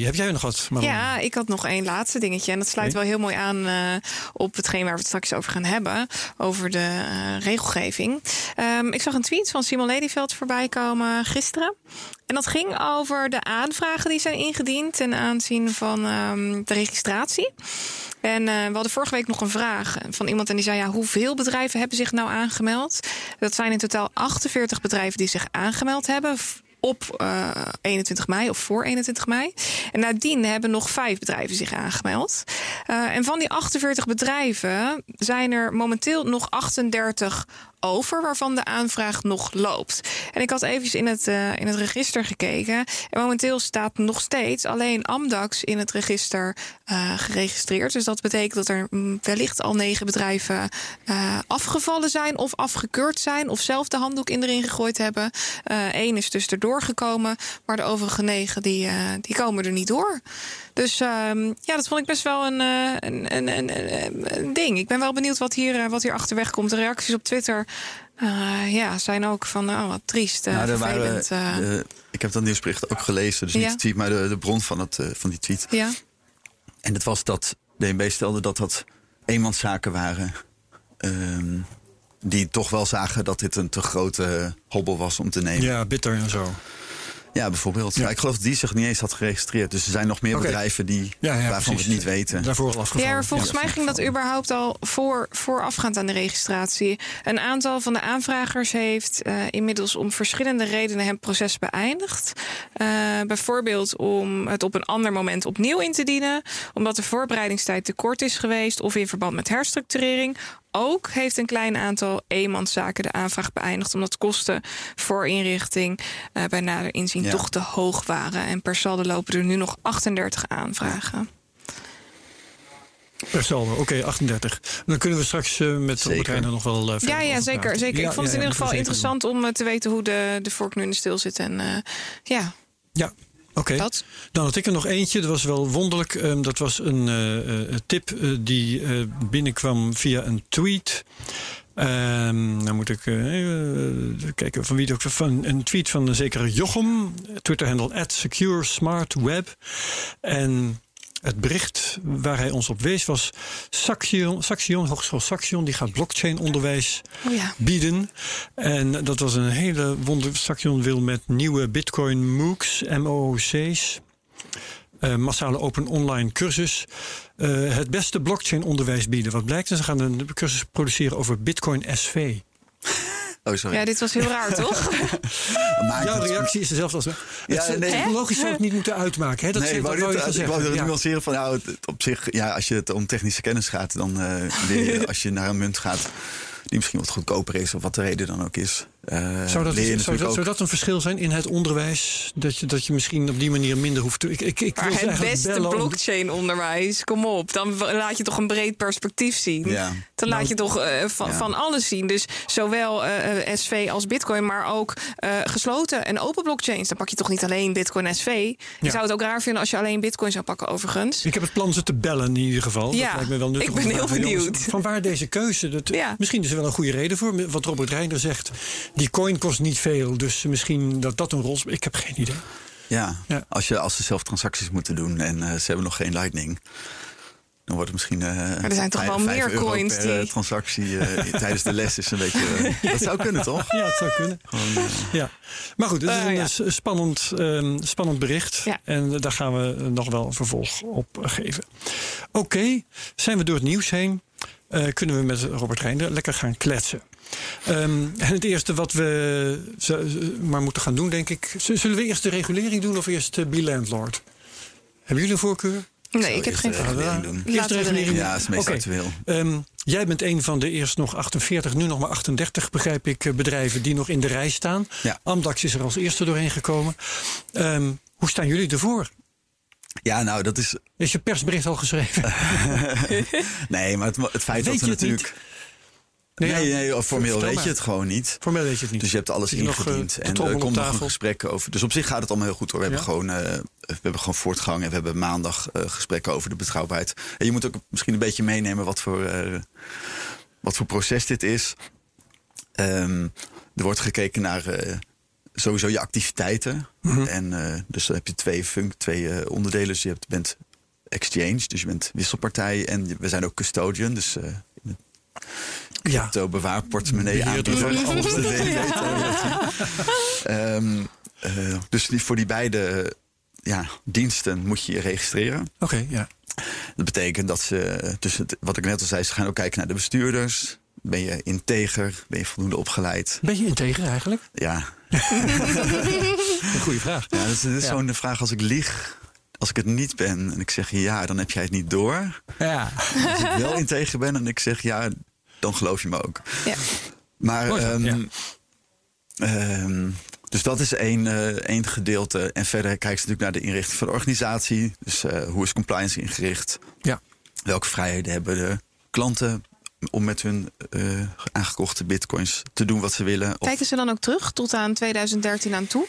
heb jij nog wat? Maron? Ja, ik had nog één laatste dingetje. En dat sluit wel heel mooi aan eh, op hetgeen waar we het straks over gaan hebben. Over de eh, regelgeving. Ehm, ik zag een tweet van Simon Ladyveld voorbij komen gisteren. En dat ging over de aanvragen die zijn ingediend ten aanzien van ehm, de registratie. En eh, we hadden vorige week nog een vraag van iemand en die zei: ja, hoeveel bedrijven hebben zich nou aangemeld? Dat zijn in totaal 48 bedrijven die zich aangemeld hebben op eh, 21 mei of voor 21 mei. En nadien hebben nog vijf bedrijven zich aangemeld. Eh, en van die 48 bedrijven zijn er momenteel nog 38 over waarvan de aanvraag nog loopt. En ik had even in het, uh, in het register gekeken. En momenteel staat nog steeds alleen Amdax in het register uh, geregistreerd. Dus dat betekent dat er mm, wellicht al negen bedrijven uh, afgevallen zijn of afgekeurd zijn of zelf de handdoek in erin gegooid hebben. Eén is dus erdoor gekomen, maar de overige negen die, die komen er niet door. Dus ehm, ja, dat vond ik best wel een, een, een, een, een ding. Ik ben wel benieuwd wat hier, wat hier achterweg komt. De reacties op Twitter uh, ja, zijn ook van oh, wat triest. Uh, nou, waren, uh. ik heb dat nieuwsbericht ook gelezen. Dus niet de tweet, maar de, de bron van, het, van die tweet. Ja. En het was dat DNB stelde dat dat eenmanszaken waren. Ehm, die toch wel zagen dat dit een te grote hobbel was om te nemen. Ja, bitter en zo. Ja, bijvoorbeeld. Ja. ik geloof dat die zich niet eens had geregistreerd. Dus er zijn nog meer bedrijven die, ja, ja, waarvan we het niet weten. Daarvoor al afgevallen. Ja, volgens mij ging dat überhaupt al voor, voorafgaand aan de registratie. Een aantal van de aanvragers heeft uh, inmiddels om verschillende redenen het proces beëindigd. Uh, bijvoorbeeld om het op een ander moment opnieuw in te dienen. Omdat de voorbereidingstijd te kort is geweest. Of in verband met herstructurering ook heeft een klein aantal eenmanszaken de aanvraag beëindigd. Omdat kosten voor inrichting uh, bij nader inzien ja. toch te hoog waren. En per saldo lopen er nu nog 38 aanvragen. Per saldo, oké, okay, 38. Dan kunnen we straks uh, met Robert nog wel uh, Ja, ja zeker. zeker. Ja, ik vond het in ieder geval interessant om te weten hoe de, de vork nu in de stil zit. En ja. Ja, Oké. Okay. Dan had ik er nog eentje. Dat was wel wonderlijk. Um, dat was een uh, tip uh, die binnenkwam via een tweet. Um, dan moet ik kijken van wie ook. Van een tweet van een zekere Jochem. Twitter-handle at Secure Smart Web. En het bericht waar hij ons op wees was Saxion, Saxion Hogeschool Saxion, die gaat blockchain onderwijs oh ja. bieden. En dat was een hele wonder. Saxion wil met nieuwe Bitcoin MOOCs, MOOC's, uh, massale open online cursus, uh, het beste blockchain onderwijs bieden. Wat blijkt? Ze gaan een cursus produceren over Bitcoin SV. Oh, sorry. Ja, dit was heel raar, toch? Jouw reactie is dezelfde als... Ja, het, nee. Logisch zou het niet moeten uitmaken. Hè? Dat nee, dat wou dit, ik wou het nuanceren van... Nou, op zich, ja, als je het om technische kennis gaat... dan uh, je, als je naar een munt gaat die misschien wat goedkoper is... of wat de reden dan ook is. Uh, zou, dat, zou, dat, zou dat een verschil zijn in het onderwijs? Dat je, dat je misschien op die manier minder hoeft te... Ik, ik, ik maar het beste blockchain-onderwijs, kom op. Dan laat je toch een breed perspectief zien. Ja. Dan laat nou, je toch uh, van, ja. van alles zien. Dus zowel uh, SV als Bitcoin, maar ook gesloten en open blockchains. Dan pak je toch niet alleen Bitcoin SV. Je ja. zou het ook raar vinden als je alleen Bitcoin zou pakken, overigens. Ik heb het plan ze te bellen in ieder geval. Ja, dat lijkt me wel nuttig. Ik ben heel benieuwd. Van waar deze keuze? Dat, ja. Misschien is er wel een goede reden voor. Wat Robert Reiner zegt. Die coin kost niet veel, dus misschien dat dat een rol speelt. Ik heb geen idee. Ja, ja, Als, je, als ze zelf transacties moeten doen en uh, ze hebben nog geen Lightning. Dan wordt het misschien. Uh, maar er zijn toch wel meer coins per, die. transactie uh, tijdens de les is een beetje. dat zou kunnen, toch? Ja, het zou kunnen. Gewoon, ja. Maar goed, het is een ja. spannend, um, spannend bericht. Ja. En daar gaan we nog wel een vervolg op geven. Oké, okay, zijn we door het nieuws heen? Uh, kunnen we met Robert Reinder lekker gaan kletsen. Um, en het eerste wat we maar moeten gaan doen, denk ik. Zullen we eerst de regulering doen of eerst de B-landlord? Hebben jullie een voorkeur? Nee, ik heb geen regulering doen. Eerst de regulering. Ja, dat is meest okay. actueel. Um, jij bent een van de eerst nog 48, nu nog maar 38, begrijp ik, bedrijven die nog in de rij staan. Ja. Amdax is er als eerste doorheen gekomen. Um, hoe staan jullie ervoor? Ja, nou, dat is. Is je persbericht al geschreven? nee, maar het, het feit Weet dat we natuurlijk. Nee, nee, nee formeel weet je het gewoon niet. Formeel weet je het niet. Dus je hebt alles ingediend. Nog, en er komt nog een gesprek over. Dus op zich gaat het allemaal heel goed hoor. We, ja. hebben, gewoon, uh, we hebben gewoon voortgang. En we hebben maandag uh, gesprekken over de betrouwbaarheid. En je moet ook misschien een beetje meenemen wat voor, uh, wat voor proces dit is. Um, er wordt gekeken naar sowieso je activiteiten. Mhm. Mm -hmm. En dus dan heb je twee, funk, twee onderdelen. Dus je hebt, bent exchange, dus je bent wisselpartij. En we zijn ook custodian, dus ja. crypto bewaarportemonnee aanbieder. Alles te weten. um, uh, dus die, voor die beide ja, diensten moet je je registreren. Oké, okay, ja. Dat betekent dat ze, dus het, wat ik net al zei, ze gaan ook kijken naar de bestuurders. Ben je integer? Ben je voldoende opgeleid? Ben je integer eigenlijk? Ja. Een goede vraag. Ja, dat is, is ja. zo'n vraag als ik lieg als ik het niet ben en ik zeg ja, dan heb jij het niet door. Ja. Als ik wel integer ben en ik zeg ja, dan geloof je me ook. Ja. Maar, Mooi ehm, ja. ehm, dus dat is één, eh, één gedeelte. En verder kijken ze natuurlijk naar de inrichting van de organisatie. Dus eh, hoe is compliance ingericht? Ja. Welke vrijheden hebben de klanten om met hun eh, aangekochte bitcoins te doen wat ze willen? Of- Kijken ze dan ook terug tot aan 2013 aan toe?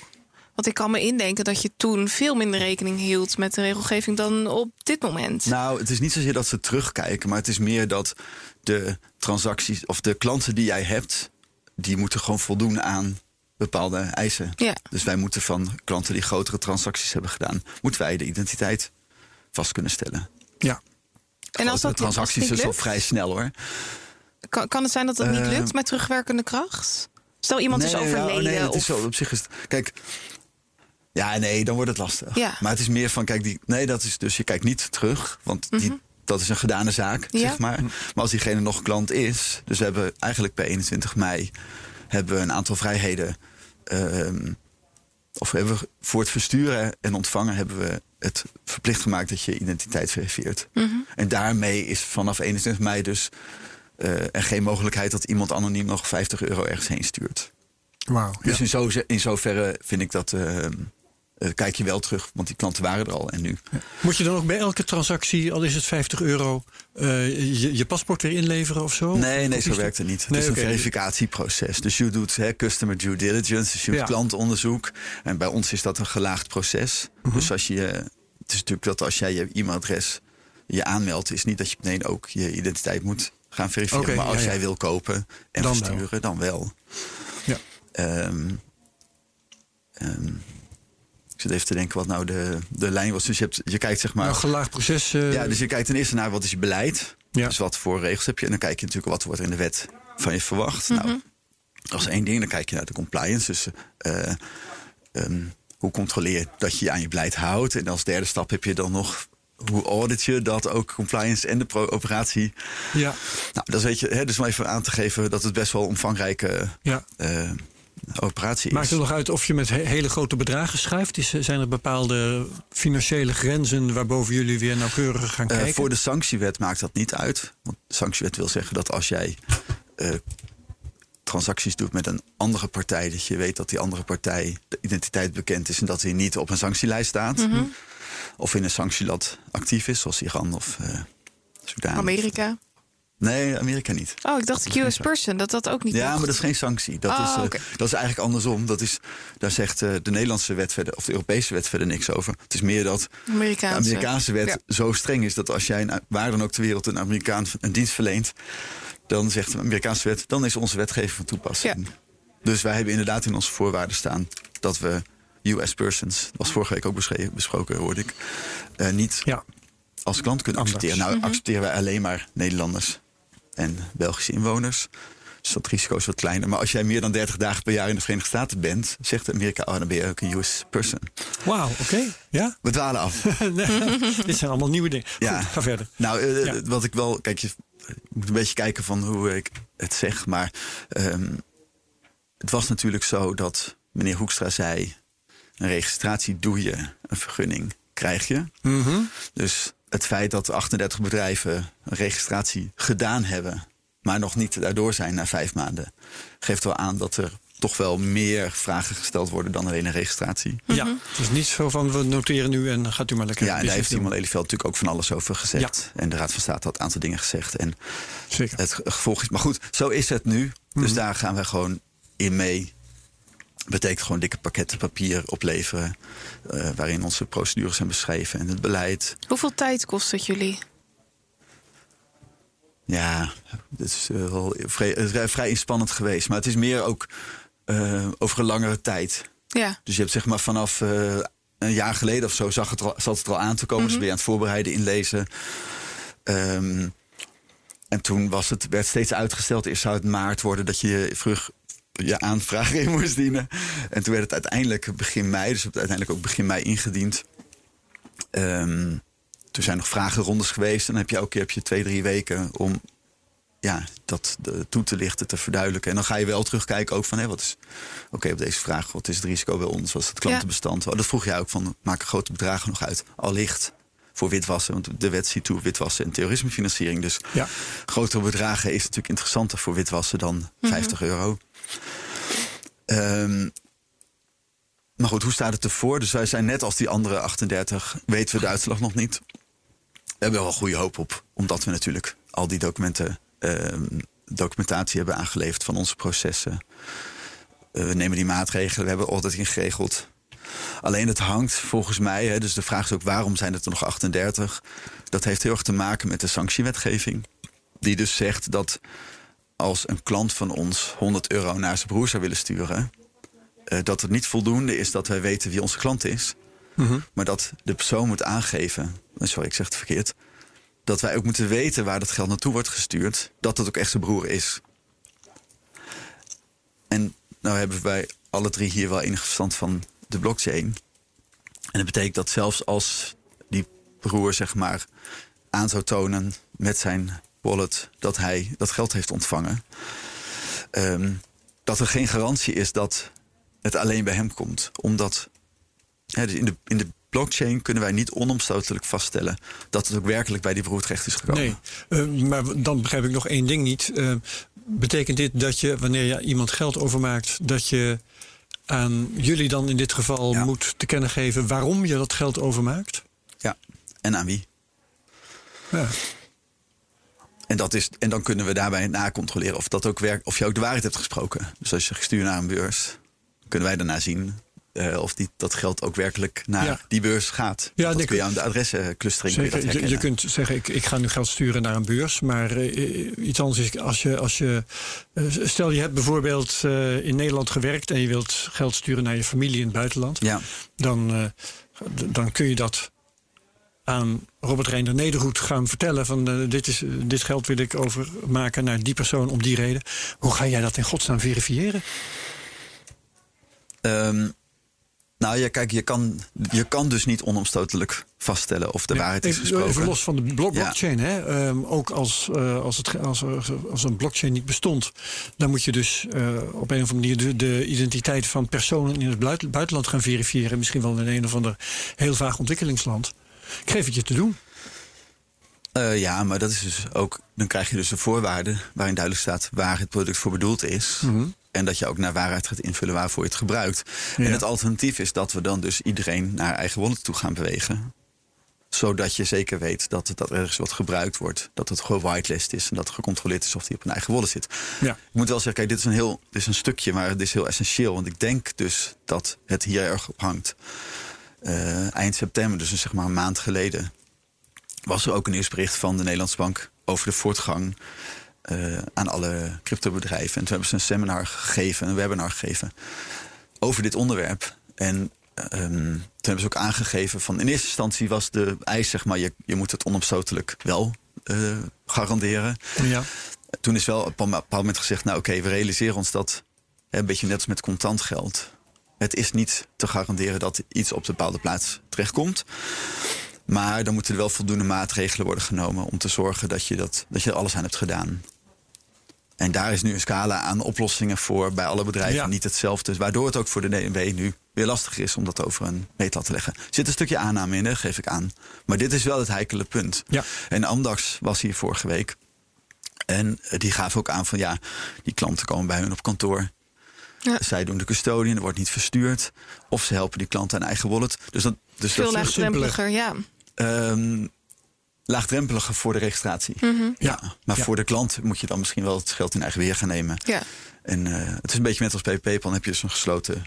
Want ik kan me indenken dat je toen veel minder rekening hield met de regelgeving dan op dit moment. Nou, het is niet zozeer dat ze terugkijken, maar het is meer dat de transacties of de klanten die jij hebt, die moeten gewoon voldoen aan bepaalde eisen. Ja. Dus wij moeten van klanten die grotere transacties hebben gedaan, moeten wij de identiteit vast kunnen stellen. Ja. En als dat transacties is al vrij snel hoor. kan, kan het zijn dat dat niet Eh, lukt met terugwerkende kracht? Stel iemand is ja, overleden. oh, nee, het of... is zo. Op zich is het. Kijk. Ja, nee, dan wordt het lastig. Ja. Maar het is meer van, kijk, die, nee, dat is dus je kijkt niet terug, want die, dat is een gedane zaak. Ja. zeg maar. Maar als diegene nog klant is, dus we hebben eigenlijk bij 21 mei hebben we een aantal vrijheden. ehm, of hebben we voor het versturen en ontvangen hebben we het verplicht gemaakt dat je identiteit verifieert. Mhm. En daarmee is vanaf 21 mei dus eh, er geen mogelijkheid dat iemand anoniem nog 50 euro ergens heen stuurt. Wauw. Dus ja. in, zo, in zoverre vind ik dat. eh, eh, kijk je wel terug, want die klanten waren er al en nu. Moet je dan ook bij elke transactie, al is het 50 euro, eh, je, je paspoort weer inleveren of zo? Nee, nee, Of zo werkt het niet. Het Nee, is een verificatieproces. Dus je doet hè, customer due diligence, dus je doet Ja. klantonderzoek. En bij ons is dat een gelaagd proces. Mhm. Dus als je, het is natuurlijk dat als jij je e-mailadres je aanmeldt, is niet dat je meteen ook je identiteit moet gaan verifiëren. Maar als ja, ja. jij wil kopen en Dan versturen, dan wel. Ja. Ehm, ik zit even te denken wat nou de, de lijn was. Dus je, hebt, je kijkt zeg maar. Nou, gelaagd proces. eh, Ja, dus je kijkt ten eerste naar wat is je beleid. Ja. Dus wat voor regels heb je. En dan kijk je natuurlijk wat wordt er in de wet van je verwacht. Nou, dat is één ding. Dan kijk je naar de compliance. Dus eh, ehm, hoe controleer je dat je je aan je beleid houdt. En als derde stap heb je dan nog... Hoe audit je dat ook compliance en de pro- operatie? ja, Nou, dat weet je. Hè, dus om even aan te geven dat het best wel omvangrijke ja. eh, operatie Maakt is. het nog uit of je met he- hele grote bedragen schuift? Is, zijn er bepaalde financiële grenzen waarboven jullie weer nauwkeuriger gaan Eh, kijken? voor de sanctiewet maakt dat niet uit. Want de sanctiewet wil zeggen dat als jij eh, transacties doet met een andere partij, dat je weet dat die andere partij de identiteit bekend is en dat hij niet op een sanctielijst staat. Of in een sanctieland actief is, zoals Iran of eh Sudan. Amerika. Nee, Amerika niet. Oh, ik dacht US person, dat dat ook niet Ja, mocht. maar dat is geen sanctie. Dat, Oh, is, eh, oké. dat is eigenlijk andersom. Dat is, daar zegt eh, de Nederlandse wet verder, of de Europese wet verder niks over. Het is meer dat de Amerikaanse. Amerikaanse wet Ja. zo streng is dat als jij een, waar dan ook ter wereld een Amerikaan een dienst verleent, dan zegt de Amerikaanse wet, dan is onze wetgeving van toepassing. Dus wij hebben inderdaad in onze voorwaarden staan dat we US persons, dat was vorige week ook beschreven, besproken, hoorde ik, eh, niet Ja, als klant kunnen Anders. accepteren. Nou, accepteren wij alleen maar Nederlanders en Belgische inwoners. Dus dat risico is wat kleiner. Maar als jij meer dan 30 dagen per jaar in de Verenigde Staten bent, zegt Amerika, oh, dan ben je ook een US person. wauw, oké. Ja? We dwalen af. dit zijn allemaal nieuwe dingen. Ja. Goed, ga verder. Nou, eh, Ja. wat ik wel. Kijk, je moet een beetje kijken van hoe ik het zeg. Maar ehm, het was natuurlijk zo dat meneer Hoekstra zei: een registratie doe je, een vergunning krijg je. Mhm. Dus het feit dat 38 bedrijven een registratie gedaan hebben, maar nog niet daardoor zijn na vijf maanden, geeft wel aan dat er toch wel meer vragen gesteld worden dan alleen een registratie. Ja, het is niet zo van we noteren nu en gaat u maar lekker. Ja, en daar heeft doen. Simon Lelyveld natuurlijk ook van alles over gezegd. En de Raad van State had een aantal dingen gezegd. En Zeker. het gevolg is. Maar goed, zo is het nu. Dus Mhm. daar gaan we gewoon in mee. Betekent gewoon dikke pakketten papier opleveren. eh, waarin onze procedures zijn beschreven en het beleid. Hoeveel tijd kost het jullie? Ja, het is eh, wel vrij, het is vrij inspannend geweest. Maar het is meer ook eh, over een langere tijd. Ja. Dus je hebt zeg maar vanaf eh, een jaar geleden of zo zag het al, zat het er al aan te komen. Dus ben je aan het voorbereiden, inlezen. Ehm, en toen was het, werd steeds uitgesteld. Eerst zou het maart worden dat je vroeg je aanvraag in moest dienen. En toen werd het uiteindelijk begin mei. Dus hebben het uiteindelijk ook begin mei ingediend. Ehm, toen zijn nog vragenrondes geweest. En dan heb je elke keer heb je twee, drie weken om ja, dat de, toe te lichten, te verduidelijken. En dan ga je wel terugkijken ook van, hé, wat is, oké, op deze vraag, wat is het risico bij ons? Wat is het klantenbestand? Oh, dat vroeg jij ook van, maken grote bedragen nog uit? Allicht voor witwassen. Want de wet ziet toe witwassen en terrorismefinanciering. Dus ja. grotere bedragen is natuurlijk interessanter voor witwassen dan 50 mhm. euro. Um, maar goed, hoe staat het ervoor? Dus wij zijn net als die andere 38, weten we de uitslag nog niet. We hebben wel goede hoop op, omdat we natuurlijk al die documenten, uh, documentatie hebben aangeleverd van onze processen. Uh, we nemen die maatregelen, we hebben altijd ingeregeld. Alleen het hangt volgens mij, hè, dus de vraag is ook waarom zijn het er nog 38? Dat heeft heel erg te maken met de sanctiewetgeving. Die dus zegt dat als een klant van ons 100 euro naar zijn broer zou willen sturen, uh, dat het niet voldoende is dat wij weten wie onze klant is. Mhm. Maar dat de persoon moet aangeven, eh, sorry, ik zeg het verkeerd. Dat wij ook moeten weten waar dat geld naartoe wordt gestuurd. Dat het ook echt zijn broer is. En nou hebben wij alle drie hier wel enig verstand van de blockchain. En dat betekent dat zelfs als die broer zeg maar aan zou tonen met zijn wallet dat hij dat geld heeft ontvangen. Ehm, dat er geen garantie is dat het alleen bij hem komt. Omdat dus in, de, in de blockchain kunnen wij niet onomstotelijk vaststellen dat het ook werkelijk bij die broer terecht is gekomen. Nee, uh, maar dan begrijp ik nog één ding niet. Uh, betekent dit dat je, wanneer je iemand geld overmaakt, dat je aan jullie dan in dit geval moet te kennen geven waarom je dat geld overmaakt? Ja, en aan wie? Ja. En, dat is, en dan kunnen we daarbij nacontroleren of, dat ook werkt, of je ook de waarheid hebt gesproken. Dus als je gestuurd naar een beurs, kunnen wij daarna zien uh, of die, dat geld ook werkelijk naar die beurs gaat. Ja, dat kun je aan de adressenclustering Zeker, je, je, kunt zeggen, ik, ik ga nu geld sturen naar een beurs. Maar uh, iets anders is, als je, als je uh, stel je hebt bijvoorbeeld in Nederland gewerkt en je wilt geld sturen naar je familie in het buitenland. Ja. Dan, dan kun je dat aan Robert Reinder Nederhoed gaan vertellen van dit, is, dit geld wil ik overmaken naar die persoon om die reden. Hoe ga jij dat in godsnaam verifiëren? Um, nou ja, kijk, je kan, je kan dus niet onomstotelijk vaststellen of de waarheid is gesproken. Even los van de blockchain, hè? Um, ook als, uh, als, het, als, als een blockchain niet bestond, dan moet je dus uh, op een of andere manier de, de, identiteit van personen in het buitenland gaan verifiëren. Misschien wel in een of ander heel vaag ontwikkelingsland. Ik geef het je te doen. Uh, ja, maar dat is dus ook. Dan krijg je dus de voorwaarden waarin duidelijk staat waar het product voor bedoeld is. Mm -hmm. En dat je ook naar waarheid gaat invullen waarvoor je het gebruikt. En het alternatief is dat we dan dus iedereen naar eigen wallet toe gaan bewegen. Zodat je zeker weet dat het dat ergens wat gebruikt wordt. Dat het gewoon whitelist is en dat het gecontroleerd is of die op een eigen wallet zit. Ja. Ik moet wel zeggen, kijk, dit is een heel dit is een stukje, maar het is heel essentieel. Want ik denk dus dat het hier erg op hangt. Uh, eind september, dus zeg maar een maand geleden, was er ook een eerste bericht van de Nederlandse Bank over de voortgang uh, aan alle cryptobedrijven. En toen hebben ze een seminar gegeven, een webinar gegeven over dit onderwerp. En um, toen hebben ze ook aangegeven van in eerste instantie was de eis, zeg maar, je, je moet het onomstotelijk wel uh, garanderen. Ja. Toen is wel op een bepaald moment gezegd, nou oké, okay, we realiseren ons dat, een beetje net als met contant geld. Het is niet te garanderen dat iets op de bepaalde plaats terechtkomt. Maar dan moeten er wel voldoende maatregelen worden genomen om te zorgen dat je, dat, dat je er alles aan hebt gedaan. En daar is nu een scala aan oplossingen voor bij alle bedrijven niet hetzelfde. Waardoor het ook voor de DNB nu weer lastig is om dat over een meetlat te leggen. Er zit een stukje aanname in, hè, geef ik aan. Maar dit is wel het heikele punt. Ja. En Amdax was hier vorige week. En die gaf ook aan van ja, die klanten komen bij hun op kantoor. Ja. Zij doen de custodian, er wordt niet verstuurd. Of ze helpen die klant aan eigen wallet. Dus dat, dus Veel laagdrempeliger, ja. Um, laagdrempeliger voor de registratie. Mm -hmm. Ja, maar ja. voor de klant moet je dan misschien wel het geld in eigen weer gaan nemen. Ja. En uh, het is een beetje net als bij PayPal. Dan heb je dus een gesloten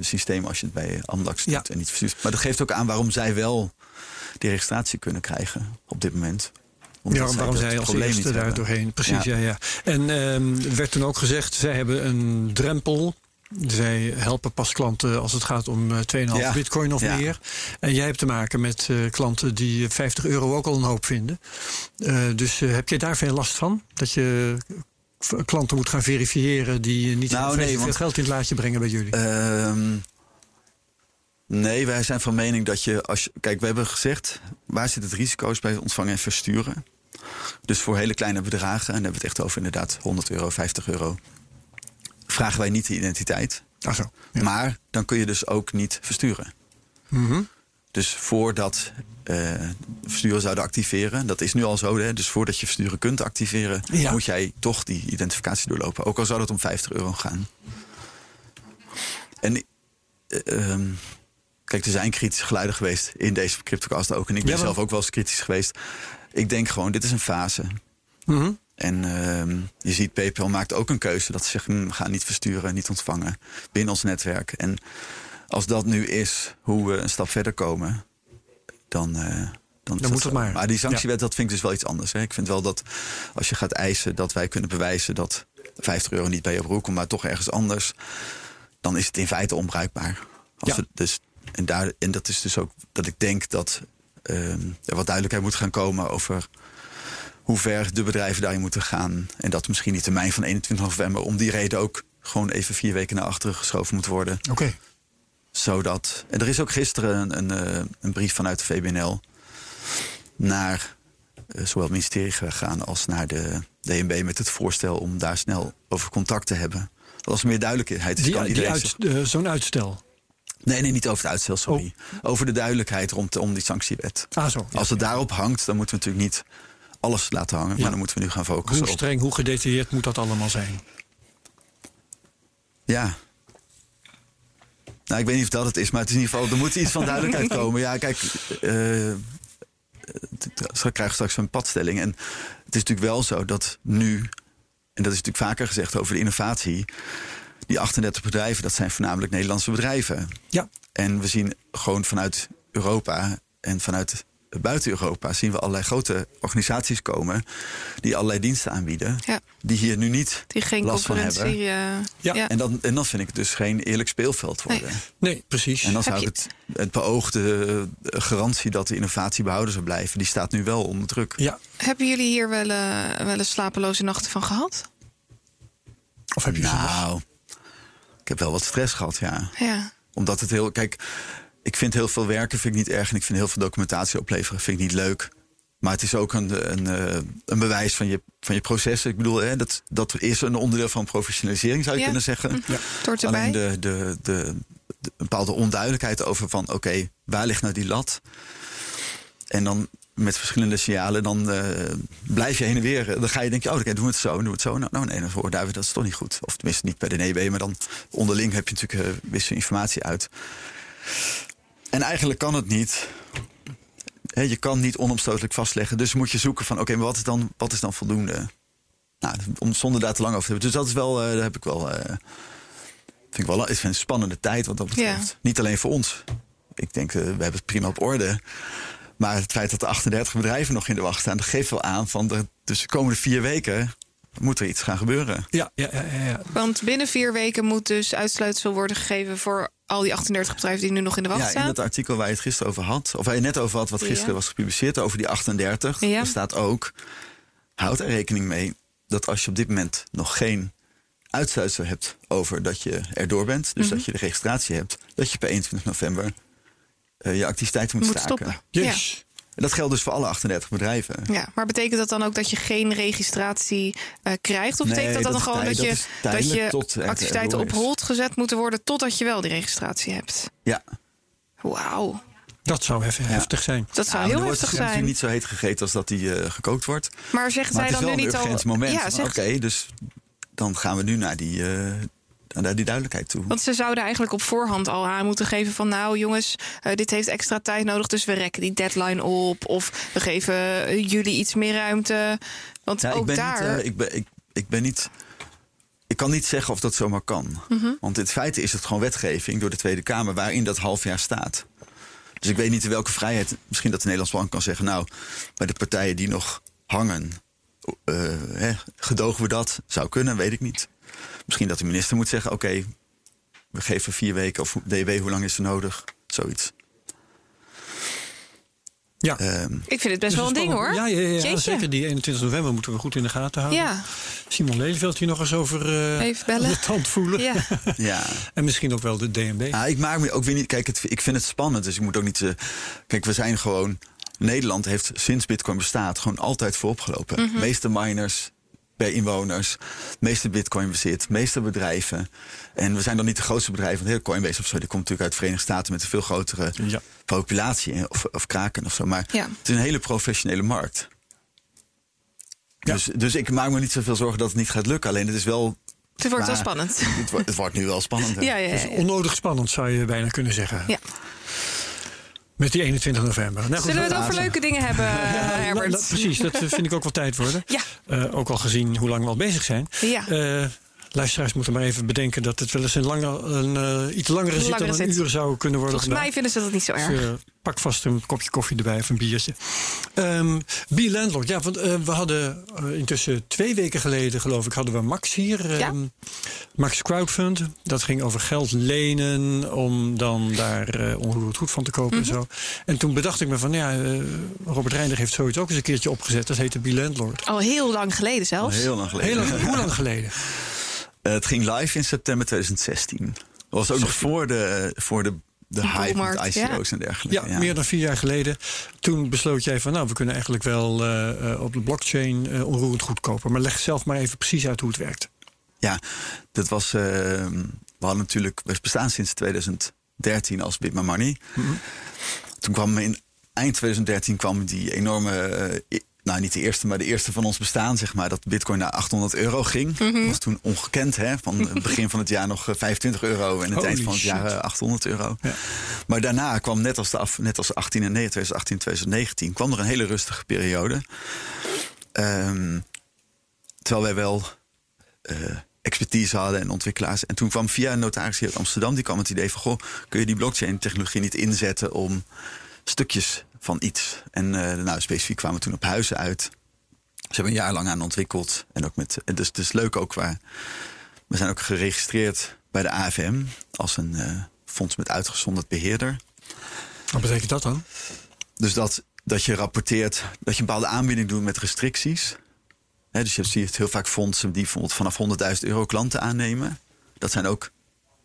systeem als je het bij Amdax doet ja. en niet verstuurt. Maar dat geeft ook aan waarom zij wel die registratie kunnen krijgen op dit moment. Omdat ja, waarom zij als eerste daar doorheen. Precies, ja. ja, ja. En um, er werd toen ook gezegd, zij hebben een drempel zij helpen pas klanten als het gaat om 2,5 ja. bitcoin of ja. meer. En jij hebt te maken met uh, klanten die 50 euro ook al een hoop vinden. Uh, dus uh, heb je daar veel last van? Dat je klanten moet gaan verifiëren die niet nou, nee, veel want, geld in het laadje brengen bij jullie? Ehm, nee, wij zijn van mening dat je, als je... Kijk, we hebben gezegd, waar zit het risico's bij ontvangen en versturen? Dus voor hele kleine bedragen, en dan hebben we het echt over inderdaad 100 euro, 50 euro vragen wij niet de identiteit. Ach zo, ja. Maar dan kun je dus ook niet versturen. Mm -hmm. Dus voordat uh, versturen zouden activeren. Dat is nu al zo. Hè? Dus voordat je versturen kunt activeren, moet jij toch die identificatie doorlopen. Ook al zou dat om 50 euro gaan. En uh, kijk, er zijn kritische geluiden geweest in deze CryptoCast ook. En ik ben zelf ook wel eens kritisch geweest. Ik denk gewoon, dit is een fase. Mm En uh, je ziet, PayPal maakt ook een keuze dat ze zeggen: hm, gaan niet versturen, niet ontvangen binnen ons netwerk. En als dat nu is hoe we een stap verder komen, dan. Uh, dan, dan moet het maar. Maar die sanctiewet, dat vind ik dus wel iets anders. Hè. Ik vind wel dat als je gaat eisen dat wij kunnen bewijzen dat 50 euro niet bij je broek komt, maar toch ergens anders, dan is het in feite onbruikbaar. Als ja. dus, en, daar, en dat is dus ook dat ik denk dat uh, er wat duidelijkheid moet gaan komen over hoe ver de bedrijven daarin moeten gaan. En dat misschien die termijn van 21 november om die reden ook gewoon even vier weken naar achteren geschoven moet worden. Oké zodat. En er is ook gisteren een, een, eh, een brief vanuit de VBNL naar uh, zowel het ministerie gegaan als naar de DNB met het voorstel om daar snel over contact te hebben. Dat was meer duidelijkheid is. Die, uit, uh, Zo'n uitstel. Nee, nee, niet over het uitstel, sorry. Oh. Over de duidelijkheid rond om die sanctiewet. Ah, zo. Als het daarop hangt, dan moeten we natuurlijk niet alles laten hangen. Maar dan moeten we nu gaan focussen Hoe streng, hoe gedetailleerd moet dat allemaal zijn? Ja, nou, ik weet niet of dat het is, maar het is in ieder geval, er moet iets van duidelijkheid komen. Ja, kijk, uh, ze krijgen straks een padstelling. En het is natuurlijk wel zo dat nu, en dat is natuurlijk vaker gezegd over de innovatie, die 38 bedrijven, dat zijn voornamelijk Nederlandse bedrijven. Ja. En we zien gewoon vanuit Europa en vanuit buiten Europa zien we allerlei grote organisaties komen die allerlei diensten aanbieden, ja. die hier nu niet die geen last van hebben. Uh, ja. En, dan, en dan vind ik het dus geen eerlijk speelveld worden. Nee, nee precies. En dan zou ik het, het beoogde garantie dat de innovatie behouden zou blijven, die staat nu wel onder druk. Ja. Hebben jullie hier wel, uh, wel eens slapeloze nachten van gehad? Of heb je nou, heb wel wat stress gehad, ja. Ja. Omdat het heel, kijk, ik vind heel veel werken vind ik niet erg. En ik vind heel veel documentatie opleveren vind ik niet leuk. Maar het is ook een, een, eh, een bewijs van je, van je processen. Ik bedoel, hè, dat, dat is een onderdeel van professionalisering, zou je kunnen zeggen. Ja. Alleen de, de, de, de, bepaalde onduidelijkheid over van... oké, waar ligt nou die lat? En dan met verschillende signalen, dan uh, blijf je heen en weer. Dan ga je denken, oh, oké, doen we het zo, doen we het zo. Nou, nou nee, dan David, dat is toch niet goed. Of tenminste niet bij de NEB, maar dan onderling heb je natuurlijk uh, wisse informatie uit. En eigenlijk kan het niet. je kan niet onomstotelijk vastleggen. Dus moet je zoeken van oké, maar wat is, dan, wat is dan voldoende? Nou, om, zonder daar te lang over te hebben. Dus dat is wel, uh, daar heb ik wel. Uh, vind ik wel is een spannende tijd wat dat betreft. Niet alleen voor ons. Ik denk, we hebben het prima op orde. Maar het feit dat er 38 bedrijven nog in de wacht staan, dat geeft wel aan van de, dus de komende vier weken moet er iets gaan gebeuren. Ja, ja, ja, ja, Want binnen vier weken moet dus uitsluitsel worden gegeven voor al die 38 bedrijven die nu nog in de wacht staan. Ja, in het artikel waar je het gisteren over had, of waar je net over had, wat gisteren was gepubliceerd over die 38, er staat ook: houd er rekening mee dat als je op dit moment nog geen uitsluitsel hebt over dat je erdoor bent, dus mhm. dat je de registratie hebt, dat je per 21 november uh, je activiteiten moet, moet staken. Stoppen. Yes. En dat geldt dus voor alle 38 bedrijven. Ja, maar betekent dat dan ook dat je geen registratie uh, krijgt? Of betekent dat, dat dan gewoon dat, je, dat je activiteiten op hold gezet moeten worden totdat je wel die registratie hebt? Ja. Wauw. Dat zou even heftig zijn. Dat zou heel heftig zijn. wordt niet zo heet gegeten als dat die uh, gekookt wordt. Maar zegt zij dan nu niet al... moment. Ja, zegt... Oké, dus dan gaan we nu naar die, uh, naar die duidelijkheid toe. Want ze zouden eigenlijk op voorhand al aan moeten geven van... nou jongens, uh, dit heeft extra tijd nodig, dus we rekken die deadline op. Of we geven jullie iets meer ruimte. Want ja, ook ik ben daar... Niet, ik, ben, ik, ik ben niet... Ik kan niet zeggen of dat zomaar kan. Mm -hmm. Want in feite is het gewoon wetgeving door de Tweede Kamer... waarin dat half jaar staat. Dus ik weet niet in welke vrijheid. Misschien dat de Nederlandse Bank kan zeggen: Nou, bij de partijen die nog hangen, uh, hè, gedogen we dat? Zou kunnen, weet ik niet. Misschien dat de minister moet zeggen: Oké, we geven vier weken of DW, hoe lang is er nodig? Zoiets. Ja. Um, ik vind het best wel een ding hoor. Ja, ja, ja, ja zeker. Die 21 november moeten we goed in de gaten houden. Ja. Simon Lelyveld hier nog eens over uh, Even bellen. de tand voelen. Ja. ja. En misschien ook wel de DNB. Ah, ik maak me ook weer niet. Kijk, het, ik vind het spannend. Dus ik moet ook niet. Uh, kijk, we zijn gewoon. Nederland heeft sinds Bitcoin bestaat gewoon altijd vooropgelopen. Mm -hmm. De meeste miners per inwoners. meeste bitcoin bezit, meeste bedrijven. En we zijn dan niet de grootste bedrijven, want heel Coinbase of zo, die komt natuurlijk uit de Verenigde Staten met een veel grotere Ja. populatie of, of kraken of zo. Maar Ja. het is een hele professionele markt. Ja. Dus, dus ik maak me niet zoveel zorgen dat het niet gaat lukken. Alleen het is wel. Het wordt wel spannend. Het, wordt- het wordt nu wel spannend. hè. Ja, ja, Dus ja. onnodig spannend zou je bijna kunnen zeggen. Ja. Met die 21 november. Nou, Zullen we het over leuke dingen hebben, eh, Nou, Herbert? nou, precies, dat vind ik ook wel tijd worden. Ja. Eh, ook al gezien hoe lang we al bezig zijn. Ja. Eh, luisteraars moeten maar even bedenken dat het wel eens een, lange, een eh, iets langere zit dan een uur zou kunnen worden. Volgens mij vinden ze dat niet zo Dus, erg. eh, pak vast een kopje koffie erbij of een biertje. Ehm Be Landlord. Ja, want eh, we hadden intussen twee weken geleden, geloof ik, hadden we Max hier. Ja. Ehm, Max Crowdfund. Dat ging over geld lenen om dan daar eh onroerend goed van te kopen Mhm. en zo. En toen bedacht ik me van, ja, Robert Reinder heeft zoiets ook eens een keertje opgezet. Dat heette Be Landlord. Al heel lang geleden Al zelfs. Heel lang geleden. Heel lang, hoe lang geleden? Eh, het ging live in september 2016. Dat was ook nog voor de, voor de, de hype met ICO's en dergelijke. Ja, meer dan vier jaar geleden. Toen besloot jij van, nou, we kunnen eigenlijk wel eh, eh, op de blockchain eh, onroerend goed kopen. Maar leg zelf maar even precies uit hoe het werkt. Ja, dat was. eh, we hadden natuurlijk. We bestaan sinds 2013 als Bit My Money. Toen kwam in eind 2013 kwam die enorme. Eh, nou, niet de eerste, maar de eerste van ons bestaan, zeg maar. Dat Bitcoin naar 800 euro ging. Dat was toen ongekend, hè? Van het begin van het jaar nog eh, 25 euro. En het Holy eind van het jaar shit. eh, 800 euro. Ja. Maar daarna kwam, net als, de af, net als 18 en 9, 2018, 2019, kwam er een hele rustige periode. Ehm, terwijl wij wel eh, expertise hadden en ontwikkelaars. En toen kwam via een notaris hier uit Amsterdam, die kwam het idee van: goh, kun je die blockchain-technologie niet inzetten om stukjes van iets? En eh, nou, specifiek kwamen we toen op huizen uit. Ze hebben een jaar lang aan ontwikkeld. En ook met, en dus het is leuk ook waar. We zijn ook geregistreerd bij de AFM als een eh, fonds met uitgezonderd beheerder. Wat betekent dat dan? Dus dat, dat je rapporteert dat je een bepaalde aanbieding doet met restricties. Hè, dus je ziet heel vaak fondsen die bijvoorbeeld vanaf 100.000 euro klanten aannemen. Dat zijn ook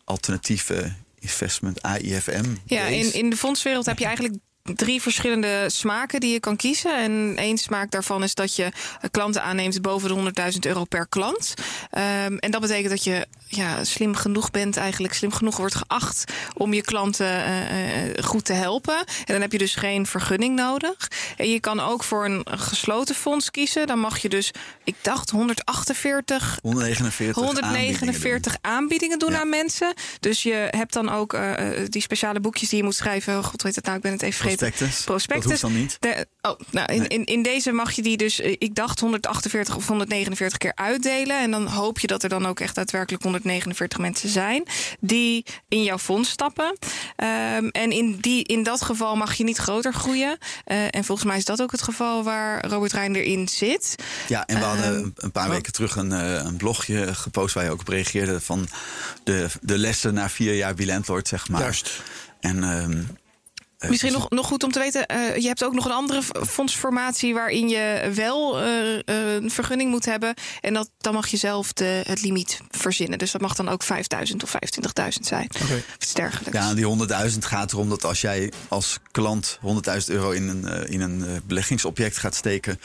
alternatieve investment AIFM. Ja, in, in de fondswereld heb je eigenlijk drie verschillende smaken die je kan kiezen. En één smaak daarvan is dat je klanten aanneemt boven de 100.000 euro per klant. Ehm, en dat betekent dat je ja, slim genoeg bent, eigenlijk slim genoeg wordt geacht om je klanten eh, eh, goed te helpen. En dan heb je dus geen vergunning nodig. En je kan ook voor een gesloten fonds kiezen. Dan mag je dus, ik dacht 148 149 149 aanbiedingen doen Ja. aan mensen. Dus je hebt dan ook eh, die speciale boekjes die je moet schrijven. God weet het nou, ik ben het even vergeten. Prospectus. Prospectus. Dat hoeft dan niet. De- oh, nou, in, Nee. in, in deze mag je die dus, eh, ik dacht 148 of 149 keer uitdelen. En dan hoop je dat er dan ook echt daadwerkelijk 149 mensen zijn die in jouw fonds stappen. Ehm, en in, die, in dat geval mag je niet groter groeien. Eh, en volgens mij is dat ook het geval waar Robert Reinder in zit. Ja, en we hadden Ehm, een- paar weken terug een, eh, een blogje gepost waar je ook op reageerde van de, de lessen na vier jaar Landlord, zeg maar. Juist. En ehm, eh, Misschien dus- nog, nog goed om te weten, eh, je hebt ook nog een andere fondsformatie waarin je wel eh, eh, een vergunning moet hebben. En dat, dan mag je zelf de, het limiet verzinnen. Dus dat mag dan ook 5000 of 25.000 zijn. Oké. Of iets dergelijks. Ja, die 100.000 gaat erom dat als jij als klant 100.000 euro in een, eh, in een eh, beleggingsobject gaat steken,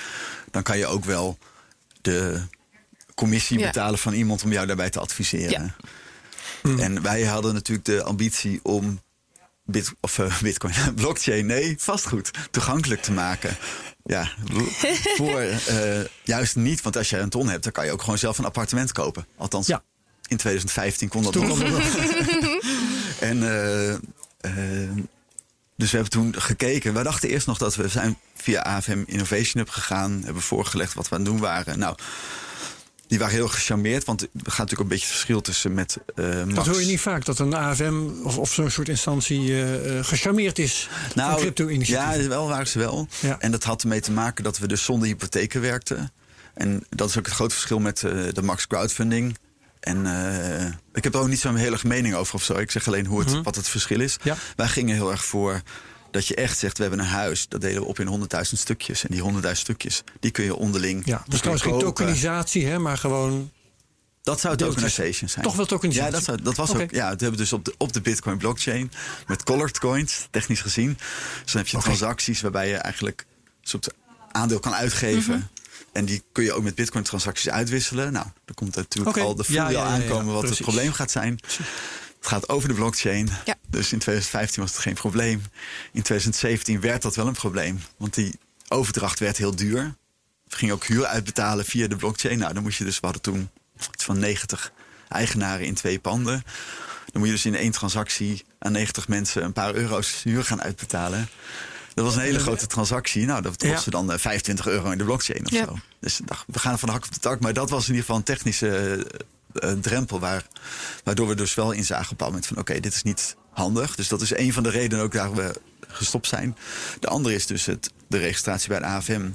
dan kan je ook wel de commissie Ja. betalen van iemand om jou daarbij te adviseren. En wij hadden natuurlijk de ambitie om bit, of, eh, bitcoin, blockchain, nee, vastgoed, toegankelijk te maken. Ja, voor eh, juist niet, want als je een ton hebt, dan kan je ook gewoon zelf een appartement kopen. Althans, Ja. in 2015 kon dat Toen nog. En eh, eh, dus we hebben toen gekeken. We dachten eerst nog dat we zijn via AFM Innovation Hub gegaan. Hebben voorgelegd wat we aan het doen waren. Nou, die waren heel gecharmeerd. Want er gaat natuurlijk een beetje het verschil tussen met Max. Dat hoor je niet vaak, dat een AFM of, of zo'n soort instantie eh, gecharmeerd is Nou, crypto-initiatieven. ja, wel waren ze wel. Ja. En dat had ermee te maken dat we dus zonder hypotheken werkten. En dat is ook het grote verschil met de Max Crowdfunding. En ik heb er ook niet zo'n hele erg mening over of zo. Ik zeg alleen hoe het, wat het verschil is. Ja. Wij gingen heel erg voor dat je echt zegt... we hebben een huis, dat delen we op in 100.000 stukjes. En die 100.000 stukjes, die kun je onderling ja, dus trouwens geen tokenisatie, hè, maar gewoon... Dat zou tokenization zijn. Toch wel tokenisatie? Ja, dat, zou, dat was ook. Ja, dat hebben we dus op de, op de Bitcoin blockchain met colored coins, technisch gezien. Dus dan heb je transacties waarbij je eigenlijk een soort aandeel kan uitgeven. en die kun je ook met Bitcoin-transacties uitwisselen. Nou, er komt natuurlijk al de ja, ja, ja, aankomen wat precies. het probleem gaat zijn. Het gaat over de blockchain. Ja. Dus in 2015 was het geen probleem. In 2017 werd dat wel een probleem. Want die overdracht werd heel duur. We gingen ook huur uitbetalen via de blockchain. Nou, dan moest je dus, we hadden toen iets van 90 eigenaren in twee panden. Dan moet je dus in één transactie aan 90 mensen een paar euro's huur gaan uitbetalen. Dat was een hele grote transactie. Nou, dat Ja. kostte dan eh, 25 euro in de blockchain of Ja. zo. Dus we gaan van de hak op de tak. Maar dat was in ieder geval een technische eh, drempel... Waar, waardoor we dus wel in zagen op een bepaald moment van... oké, dit is niet handig. Dus dat is een van de redenen ook daar we gestopt zijn. De andere is dus het, de registratie bij de AFM.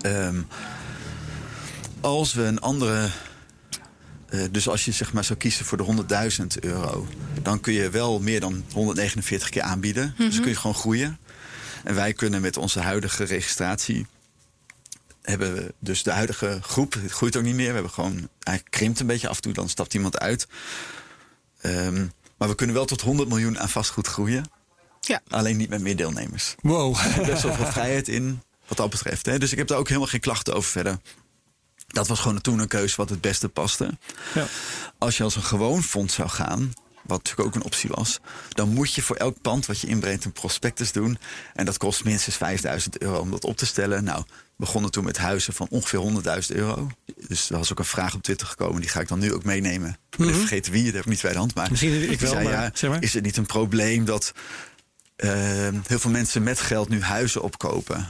Ehm, als we een andere... eh, dus als je zeg maar zou kiezen voor de 100.000 euro... dan kun je wel meer dan 149 keer aanbieden. Dus kun je gewoon groeien. En wij kunnen met onze huidige registratie hebben we dus de huidige groep, het groeit ook niet meer. We hebben gewoon, hij krimpt een beetje af en toe, dan stapt iemand uit. Ehm, maar we kunnen wel tot 100 miljoen aan vastgoed groeien. Ja. Alleen niet met meer deelnemers. Wow. Er best wel veel vrijheid in, wat dat betreft. Hè. Dus ik heb daar ook helemaal geen klachten over verder. Dat was gewoon toen een keuze wat het beste paste. Ja. Als je als een gewoon fonds zou gaan, wat natuurlijk ook een optie was, dan moet je voor elk pand wat je inbrengt een prospectus doen. En dat kost minstens 5000 euro om dat op te stellen. Nou, we begonnen toen met huizen van ongeveer 100.000 euro. Dus er was ook een vraag op Twitter gekomen, die ga ik dan nu ook meenemen. Ik ben even vergeten wie, dat heb ik niet bij de hand. Maar Misschien ik wel, zei, maar ja, zeg maar. is het niet een probleem dat eh, heel veel mensen met geld nu huizen opkopen?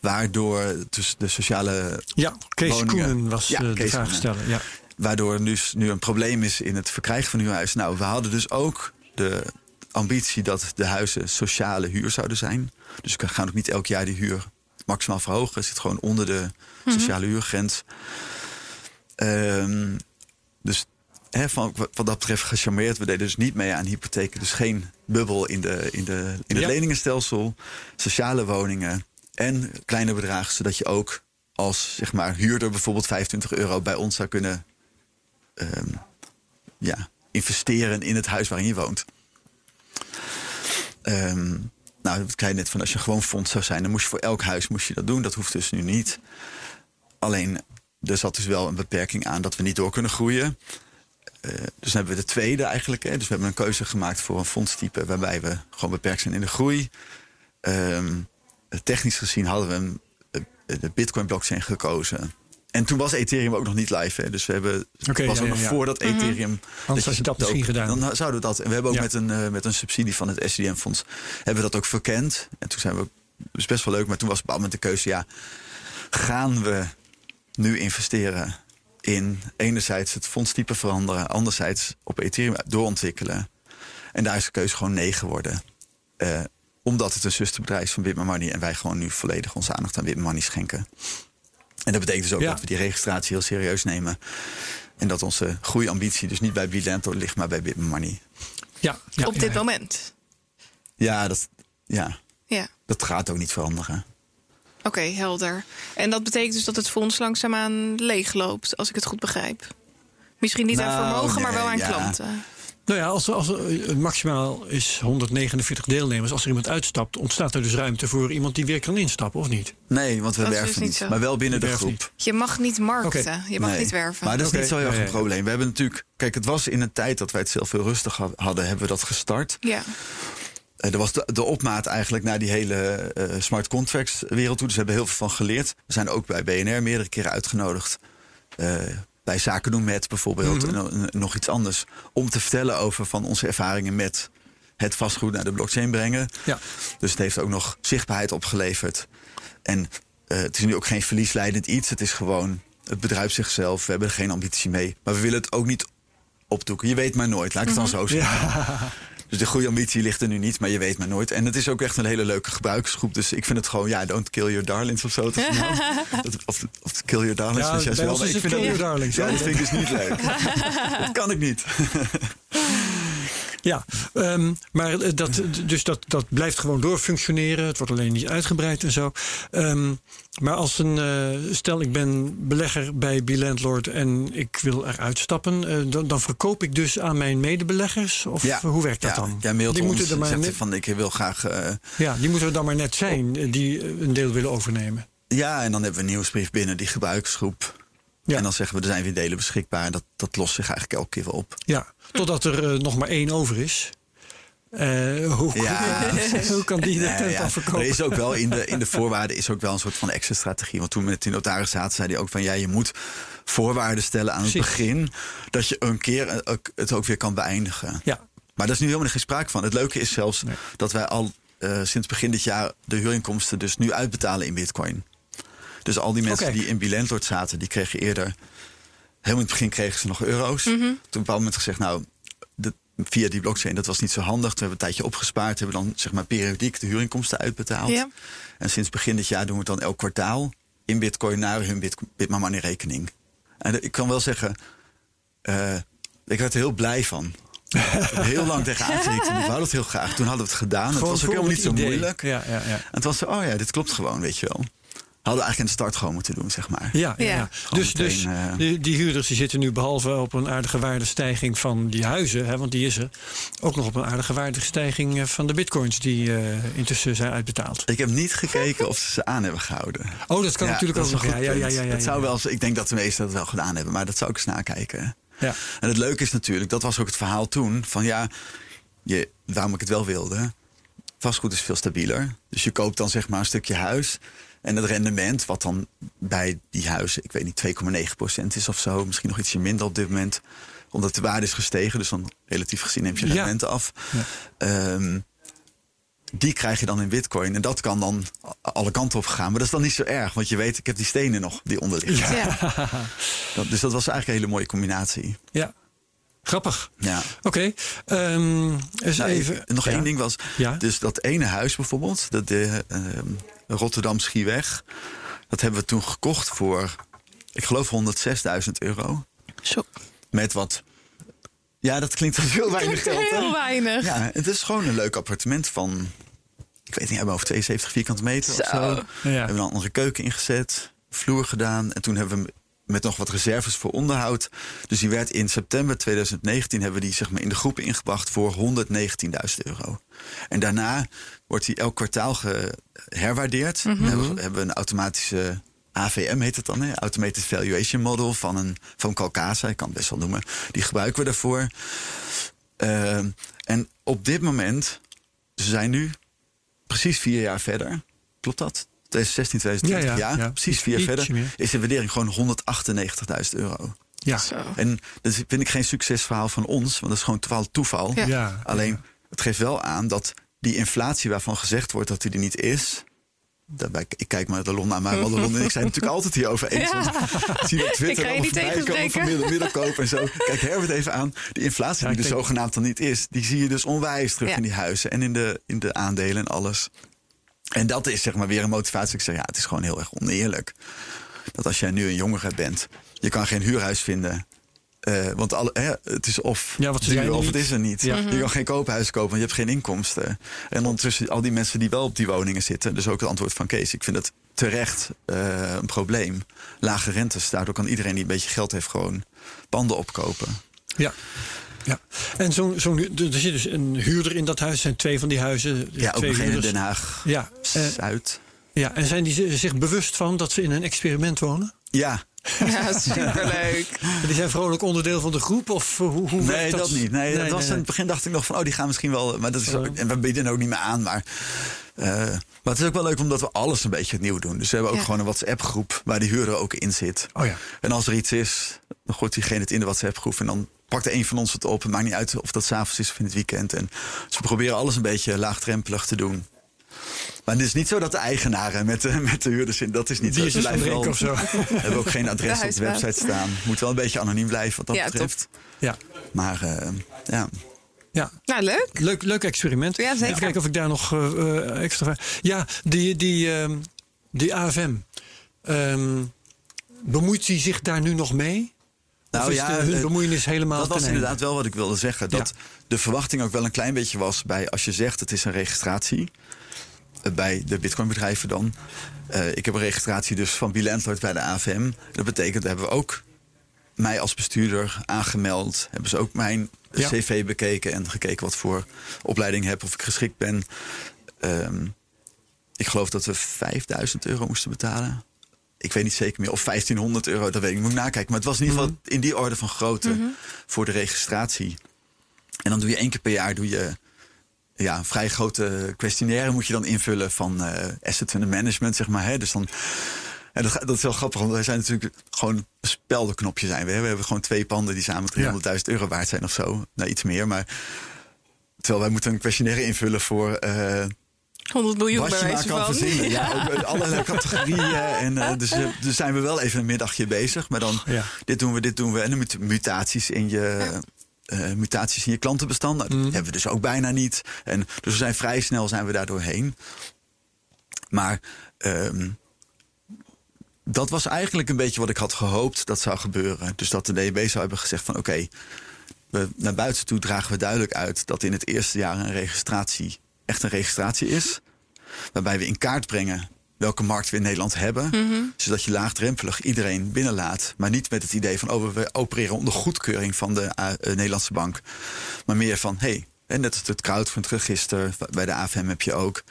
Waardoor dus de sociale Ja, Kees Woningen. Koenen was Ja, eh, de Kees vraag stellen. Ja. Waardoor er dus nu een probleem is in het verkrijgen van uw huis. Nou, we hadden dus ook de ambitie dat de huizen sociale huur zouden zijn. Dus we gaan ook niet elk jaar die huur maximaal verhogen. Het zit gewoon onder de sociale huurgrens. Ehm, dus hè, van, wat dat betreft gecharmeerd. We deden dus niet mee aan hypotheken. Dus geen bubbel in, de, in, de, in het Ja. leningenstelsel. Sociale woningen en kleine bedragen. Zodat je ook als zeg maar, huurder bijvoorbeeld 25 euro bij ons zou kunnen ehm, ja, investeren in het huis waarin je woont. Ehm, nou, dat zei je net van als je gewoon fonds zou zijn, dan moest je voor elk huis moest je dat doen. Dat hoeft dus nu niet. Alleen, er zat dus wel een beperking aan dat we niet door kunnen groeien. Eh, dus dan hebben we de tweede eigenlijk. Hè. Dus we hebben een keuze gemaakt voor een fondstype waarbij we gewoon beperkt zijn in de groei. Ehm, technisch gezien hadden we eh, de Bitcoin blockchain gekozen. En toen was Ethereum ook nog niet live. Hè. Dus we hebben Oké, was ja, ook ja, nog ja. voordat Ethereum. Anders had je dat misschien gedaan. Dan zouden we dat. En we hebben ook met, een, eh, met een subsidie van het SDM-fonds hebben we dat ook verkend. En toen zijn we. Dus best wel leuk. Maar toen was op moment de keuze. Ja, gaan we nu investeren in enerzijds het fondstype veranderen, anderzijds op Ethereum doorontwikkelen. En daar is de keuze gewoon nee geworden. Eh, omdat het een zusterbedrijf is van Bitman Money en wij gewoon nu volledig onze aandacht aan Bitman Money schenken. En dat betekent dus ook Ja. dat we die registratie heel serieus nemen. En dat onze groeiambitie dus niet bij Bilanto ligt, maar bij Bitman Money. Ja, ja, op dit ja. moment. Ja, dat, ja, Ja. dat gaat ook niet veranderen. Oké, helder. En dat betekent dus dat het fonds langzaamaan leegloopt, als ik het goed begrijp. Misschien niet aan Nou, vermogen, maar wel aan ja. klanten. Nou ja, als, er- als er, maximaal is 149 deelnemers. Als er iemand uitstapt, ontstaat er dus ruimte voor iemand die weer kan instappen, of niet? Nee, want we Dat werven dus niet zo. Maar wel binnen de groep. niet. Je mag niet markten, je mag Nee. niet werven. Maar dat is niet zo heel erg een probleem. We hebben natuurlijk. Kijk, het was in een tijd dat wij het zelf veel rustig ha- hadden, hebben we dat gestart. Ja, Eh, er was de, de opmaat eigenlijk naar die hele eh, smart contracts wereld toe. Dus we hebben heel veel van geleerd. We zijn ook bij BNR meerdere keren uitgenodigd. eh, bij Zaken doen met bijvoorbeeld. Mhm. en, en nog iets anders. Om te vertellen over van onze ervaringen met het vastgoed naar de blockchain brengen. Ja. Dus het heeft ook nog zichtbaarheid opgeleverd. En eh, het is nu ook geen verliesleidend iets. Het is gewoon het bedrijf zichzelf. We hebben er geen ambitie mee. Maar we willen het ook niet opdoeken. Je weet maar nooit, laat ik het dan zo zeggen. Dus de goede ambitie ligt er nu niet, maar je weet maar nooit. En het is ook echt een hele leuke gebruikersgroep. Dus ik vind het gewoon, ja, don't kill your darlings of zo. Dat nou. Of, of kill your darlings. Ja, juist wel, is ik vind kill dat- your darlings, ja. dat vind ik dus niet leuk. dat kan ik niet. Ja, ehm, maar eh, dat, dus dat, dat blijft gewoon doorfunctioneren. Het wordt alleen niet uitgebreid en zo. Ehm, maar als een, eh, stel ik ben belegger bij Bilandlord en ik wil eruit stappen, eh, dan, dan verkoop ik dus aan mijn medebeleggers? Of hoe werkt dat ja, dan? Mailt die ons, moeten er maar net, van ik wil graag... ja, die moeten er dan maar net zijn, die een deel willen overnemen. Ja, en dan hebben we een nieuwsbrief binnen die gebruikersgroep. Ja. En dan zeggen we, er zijn weer delen beschikbaar. En dat, dat lost zich eigenlijk elke keer wel op. Ja, totdat er uh, nog maar één over is. Uh, hoe, ja. hoe, kan die dat ja, ja. verkopen? Er is ook wel in de, in de voorwaarden is ook wel een soort van extra strategie. Want toen met die notaris zaten, zei hij ook van ja, je moet voorwaarden stellen aan het begin. Dat je een keer het ook weer kan beëindigen. Ja. Maar daar is nu helemaal geen sprake van. Het leuke is zelfs dat wij al uh, sinds begin dit jaar de huurinkomsten dus nu uitbetalen in bitcoin. Dus al die mensen okay. die in Bilandlord zaten, die kregen eerder... Helemaal in het begin kregen ze nog euro's. Mm -hmm. Toen op een bepaald moment gezegd, nou, via die blockchain, dat was niet zo handig. Toen hebben we een tijdje opgespaard, hebben dan zeg maar periodiek de huurinkomsten uitbetaald. En sinds begin dit jaar doen we het dan elk kwartaal in bitcoin naar hun bit, Bitmama rekening. En ik kan wel zeggen, uh, ik werd er heel blij van. heel lang tegenaan gezeten. Ik wou dat heel graag. Toen hadden we het gedaan. Gewoon het was ook helemaal niet zo idee. moeilijk. Ja, ja, ja. En het was zo, oh ja, dit klopt gewoon, weet je wel hadden eigenlijk in de start gewoon moeten doen, zeg maar. Ja, ja. ja. dus, dus uh, die, die, huurders die zitten nu behalve op een aardige waardestijging van die huizen, hè, want die is er, ook nog op een aardige waardestijging eh, van de bitcoins die uh, intussen zijn uitbetaald. Ik heb niet gekeken of ze ze aan hebben gehouden. Oh, dat kan ja, natuurlijk ook nog. Ja, ja, ja, ja, ja, dat zou wel, ik denk dat de meesten dat wel gedaan hebben, maar dat zou ik eens nakijken. Ja. En het leuke is natuurlijk, dat was ook het verhaal toen, van ja, je, waarom ik het wel wilde. Vastgoed is veel stabieler. Dus je koopt dan zeg maar een stukje huis. En het rendement, wat dan bij die huizen, ik weet niet, 2,9% is of zo, misschien nog ietsje minder op dit moment, omdat de waarde is gestegen. Dus dan relatief gezien neem je rendementen af. Ja. Um, die krijg je dan in bitcoin. En dat kan dan alle kanten op gaan. Maar dat is dan niet zo erg. Want je weet, ik heb die stenen nog die onder liggen. Ja. Dat, dus dat was eigenlijk een hele mooie combinatie. Ja. Grappig. Ja. Oké. Okay. Um, ehm, nou, even. Nog één ding was. Ja? Dus dat ene huis bijvoorbeeld. Dat de, uh, Rotterdam Schieweg. Dat hebben we toen gekocht voor, ik geloof 106.000 euro. Zo. Met wat ja, dat klinkt als heel weinig geld. Heel weinig. Ja, het is gewoon een leuk appartement van, ik weet niet, hebben over 72 vierkante meter zo. of zo. Ja. We hebben dan een andere keuken ingezet, vloer gedaan. En toen hebben we met nog wat reserves voor onderhoud. Dus die werd in september 2019 hebben we die zeg maar in de groepen ingebracht voor 119.000 euro. En daarna wordt die elk kwartaal geherwaardeerd. Mm hebben, we, hebben we een automatische AVM heet het dan, hè? Automated Valuation Model van, een, van Calcasa, ik kan het best wel noemen. Die gebruiken we daarvoor. Uh, en op dit moment, ze zijn nu precies vier jaar verder. Klopt dat? 2016, 2020, ja, ja, ja, precies vier jaar verder. Meer. Is de waardering gewoon 198.000 euro. Ja. Zo. En dat vind ik geen succesverhaal van ons, want dat is gewoon toeval. toeval. Ja. Alleen, het geeft wel aan dat die inflatie waarvan gezegd wordt dat die er niet is, Daarbij, ik kijk maar de Lon naar mij, want de Lon en ik zijn natuurlijk altijd hierover eens. Ja. Zie op Twitter ik niet komen van middel, middelkoop en zo. Kijk Herbert even aan. Die inflatie die er denk... zogenaamd dan niet is, die zie je dus onwijs terug in die huizen en in de, in de aandelen en alles. En dat is zeg maar weer een motivatie. Ik zeg ja, het is gewoon heel erg oneerlijk. Dat als jij nu een jongere bent, je kan geen huurhuis vinden uh, want alle, hè, het is of ja, wat duur, of het is er niet. Ja. Je kan geen koophuis kopen, want je hebt geen inkomsten. En ondertussen al die mensen die wel op die woningen zitten. Dus ook het antwoord van Kees. Ik vind het terecht uh, een probleem. Lage rentes. Daardoor kan iedereen die een beetje geld heeft gewoon panden opkopen. Ja. Ja, en zo, zo, er zit dus een huurder in dat huis. Er zijn twee van die huizen. Ja, twee ook in Den Haag ja, uh, Zuid. Ja, en zijn die zich bewust van dat ze in een experiment wonen? Ja, ja, superleuk. die zijn vrolijk onderdeel van de groep? Of hoe, hoe nee, dat? niet. Nee, dat was in het begin dacht ik nog van, oh, die gaan misschien wel. Maar dat is ook, en we bieden ook niet meer aan. Maar, uh, maar het is ook wel leuk omdat we alles een beetje opnieuw doen. Dus we hebben ook gewoon een WhatsApp-groep waar die huurder ook in zit. Oh ja. En als er iets is, dan gooit diegene het in de WhatsApp-groep. En dan pakt er een van ons het op. Het maakt niet uit of dat s'avonds is of in het weekend. En dus we proberen alles een beetje laagdrempelig te doen. Maar het is niet zo dat de eigenaren met de, met de huurders in. Dat is niet Die zo. Ze wel, of zo. hebben ook geen adres op de website staan. Moet wel een beetje anoniem blijven wat dat ja, betreft. Ja. Maar uh, ja. Ja. Nou, leuk. Leuk, leuk experiment. Ja, zeker. Even kijken of ik daar nog uh, extra... Ja, die, die, uh, die AFM. Um, bemoeit hij zich daar nu nog mee? Nou ja, hun bemoeienis helemaal. Dat was inderdaad wel wat ik wilde zeggen. Dat de verwachting ook wel een klein beetje was bij als je zegt het is een registratie. Eh, bij de bitcoinbedrijven dan. Uh, ik heb een registratie dus van Bilandlord bij de AFM. Dat betekent, hebben we ook mij als bestuurder aangemeld. Hebben ze ook mijn cv bekeken en gekeken wat voor opleiding ik heb, of ik geschikt ben. Um, ik geloof dat we 5000 euro moesten betalen. Ik weet niet zeker meer. Of 1500 euro, dat weet ik. Ik moet nakijken. Maar het was in ieder geval in die orde van grootte voor de registratie. En dan doe je één keer per jaar doe je ja, een vrij grote questionnaire moet je dan invullen van uh, asset under management, zeg maar. Hè? Dus dan, en dat, dat is wel grappig, want wij zijn natuurlijk gewoon een speldenknopje zijn we. Hè? We hebben gewoon twee panden die samen 300.000 euro waard zijn of zo. Nou, iets meer, maar terwijl wij moeten een questionnaire invullen voor... Uh, 100 miljoen wat je maar kan verzinnen. Ja, ook allerlei categorieën. En, uh, dus, dus zijn we wel even een middagje bezig. Maar dan, ja. dit doen we, dit doen we. En dan moeten mutaties in je... Ja uh, mutaties in je klantenbestand. Nou, dat mm. hebben we dus ook bijna niet. En, dus we zijn vrij snel zijn we daar doorheen. Maar um, dat was eigenlijk een beetje wat ik had gehoopt dat zou gebeuren. Dus dat de DNB zou hebben gezegd van oké, okay, naar buiten toe dragen we duidelijk uit dat in het eerste jaar een registratie echt een registratie is. Waarbij we in kaart brengen welke markt we in Nederland hebben. Mhm. Zodat je laagdrempelig iedereen binnenlaat. Maar niet met het idee van oh, we opereren onder goedkeuring van de uh, Nederlandse bank. Maar meer van hey, en net als het crowdfund register bij de AFM heb je ook.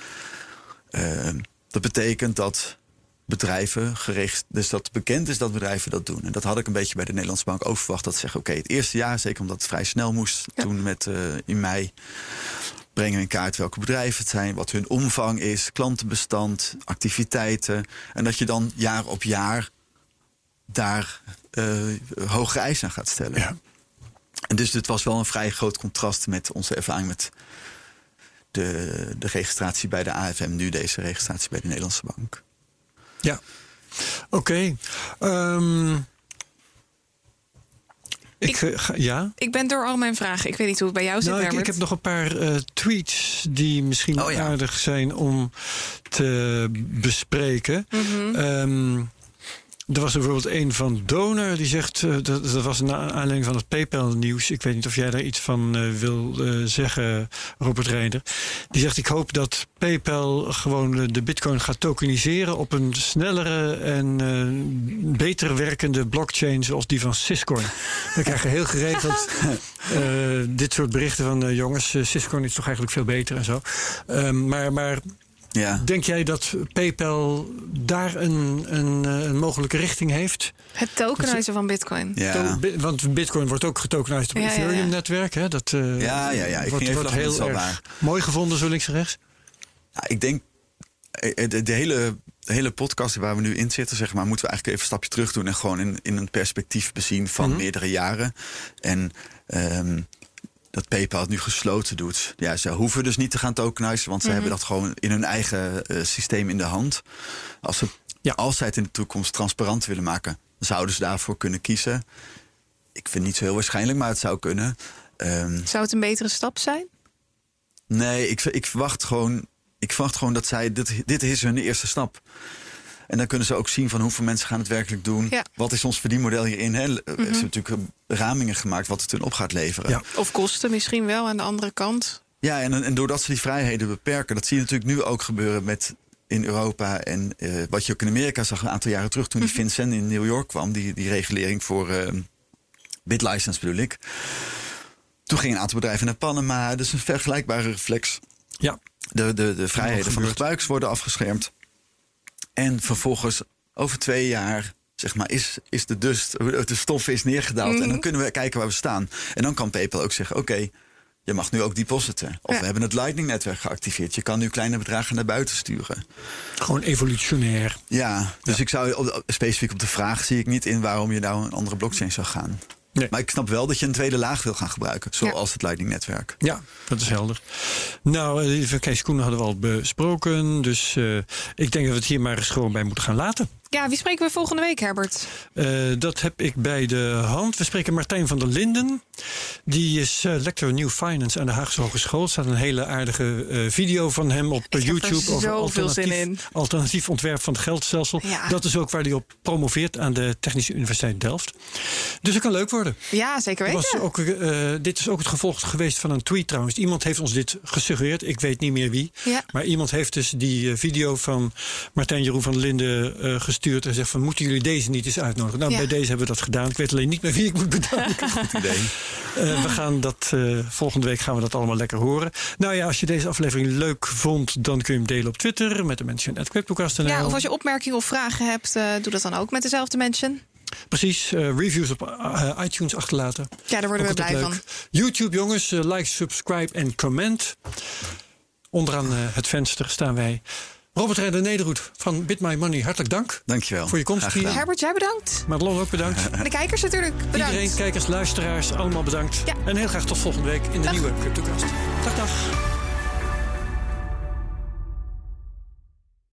Uh, dat betekent dat bedrijven gericht, dus dat bekend is dat bedrijven dat doen. En dat had ik een beetje bij de Nederlandse bank ook verwacht. Dat ze zeggen, oké, het eerste jaar, zeker omdat het vrij snel moest, toen met uh, in mei, brengen in kaart welke bedrijven het zijn, wat hun omvang is, klantenbestand, activiteiten. En dat je dan jaar op jaar daar uh, hogere eisen aan gaat stellen. Ja. En dus dit was wel een vrij groot contrast met onze ervaring met de, de registratie bij de AFM, nu deze registratie bij de Nederlandse Bank. Ja, oké. Okay. Um... Ik, ja? ik ben door al mijn vragen. Ik weet niet hoe het bij jou zit, nou, ik, ik, heb nog een paar uh, tweets die misschien oh, ja. aardig zijn om te bespreken. Mm -hmm. um, er was bijvoorbeeld een van Donor die zegt, uh, dat, dat, was naar aanleiding van het PayPal-nieuws. Ik weet niet of jij daar iets van uh, wil uh, zeggen, Robert Reinder. Die zegt: Ik hoop dat PayPal gewoon de Bitcoin gaat tokeniseren op een snellere en beter werkende blockchain zoals die van Syscoin. Dan krijg je heel geregeld dit soort berichten van jongens, Syscoin is toch eigenlijk veel beter en zo. Ehm, maar, maar ja. Denk jij dat PayPal daar een, een, eh, een mogelijke richting heeft? Het tokenizen van Bitcoin. Ja. Want Bitcoin wordt ook getokenized op het ja, Ethereum-netwerk. Ja, Dat uh, ja, ja, ja. Ik wordt, wordt heel erg waar. mooi gevonden, zo links en rechts. Ja, ik denk, eh, de, de, hele, de hele podcast waar we nu in zitten, zeg maar, moeten we eigenlijk even een stapje terug doen en gewoon in, in een perspectief bezien van mhm. meerdere jaren. En um, dat PayPal het nu gesloten doet. Ja, ze hoeven dus niet te gaan tokenizen, want ze mhm. hebben dat gewoon in hun eigen uh, systeem in de hand. Als, ze, ja. als zij het in de toekomst transparant willen maken, zouden ze daarvoor kunnen kiezen. Ik vind het niet zo heel waarschijnlijk, maar het zou kunnen. Um, zou het een betere stap zijn? Nee, ik, ik, verwacht gewoon, ik verwacht gewoon dat zij. Dit, dit is hun eerste stap. En dan kunnen ze ook zien van hoeveel mensen gaan het werkelijk doen. Wat is ons verdienmodel hierin? Hè? Mm -hmm. Ze natuurlijk ramingen gemaakt wat het hun op gaat leveren. Ja. Of kosten misschien wel aan de andere kant. Ja, en, en doordat ze die vrijheden beperken, dat zie je natuurlijk nu ook gebeuren met in Europa. En uh, wat je ook in Amerika zag een aantal jaren terug toen die mhm. FinCEN in New York kwam, die, die regulering voor uh, BitLicense bedoel ik. Toen gingen een aantal bedrijven naar Panama. Dus een vergelijkbare reflex. Ja. De, de, de vrijheden van de gebruikers worden afgeschermd. En vervolgens over twee jaar zeg maar, is, is de dust, de stof is neergedaald. En dan mhm. kunnen we kijken waar we staan. En dan kan PayPal ook zeggen: Oké, je mag nu ook depositen. Of we hebben het Lightning-netwerk geactiveerd. Je kan nu kleine bedragen naar buiten sturen. Gewoon evolutionair. Ja, dus ik zou specifiek op de vraag zie ik niet in waarom je nou een andere blockchain zou gaan. Nee. Maar ik snap wel dat je een tweede laag wil gaan gebruiken, zoals het Lightning-netwerk. Ja, dat is helder. Nou, eh, de Kees Koenen hadden we al besproken. Dus uh, ik denk dat we het hier maar eens gewoon bij moeten gaan laten. Ja, wie spreken we volgende week, Herbert? Uh, dat heb ik bij de hand. We spreken Martijn van der Linden. Die is uh, lector New Finance aan de Haagse Hogeschool. Er staat een hele aardige uh, video van hem op ik YouTube. over alternatief, alternatief ontwerp van het geldstelsel. Ja. Dat is ook waar hij op promoveert aan de Technische Universiteit Delft. Dus het kan leuk worden. Ja, zeker weten. Was ook, dit is ook het gevolg geweest van een tweet trouwens. Iemand heeft ons dit gesuggereerd. Ik weet niet meer wie. Ja. Maar iemand heeft dus die video van Martijn Jeroen van der Linden gesuggereerd gestuurd en gezegd van moeten jullie deze niet eens uitnodigen? Nou, Ja. bij deze hebben we dat gedaan. Ik weet alleen niet meer wie ik moet bedanken. Goed idee. Eh, we gaan dat eh, volgende week gaan we dat allemaal lekker horen. Nou ja, als je deze aflevering leuk vond, dan kun je hem delen op Twitter met de mention at CryptoCast.nl. Ja, of als je opmerkingen of vragen hebt, eh, doe dat dan ook met dezelfde mention. Precies, eh, reviews op eh, iTunes achterlaten. Ja, daar worden we Ook blij leuk. van. YouTube, jongens, like, subscribe en comment. Onderaan het venster staan wij. Robert Redder Nederhoed van Bit My Money, hartelijk dank. Dankjewel. Voor je komst hier. Herbert, jij bedankt. Madelon ook bedankt. En de kijkers natuurlijk bedankt. Iedereen, kijkers, luisteraars, allemaal bedankt. Ja. En heel graag tot volgende week in de Dag. nieuwe CryptoCast. Dag, dag.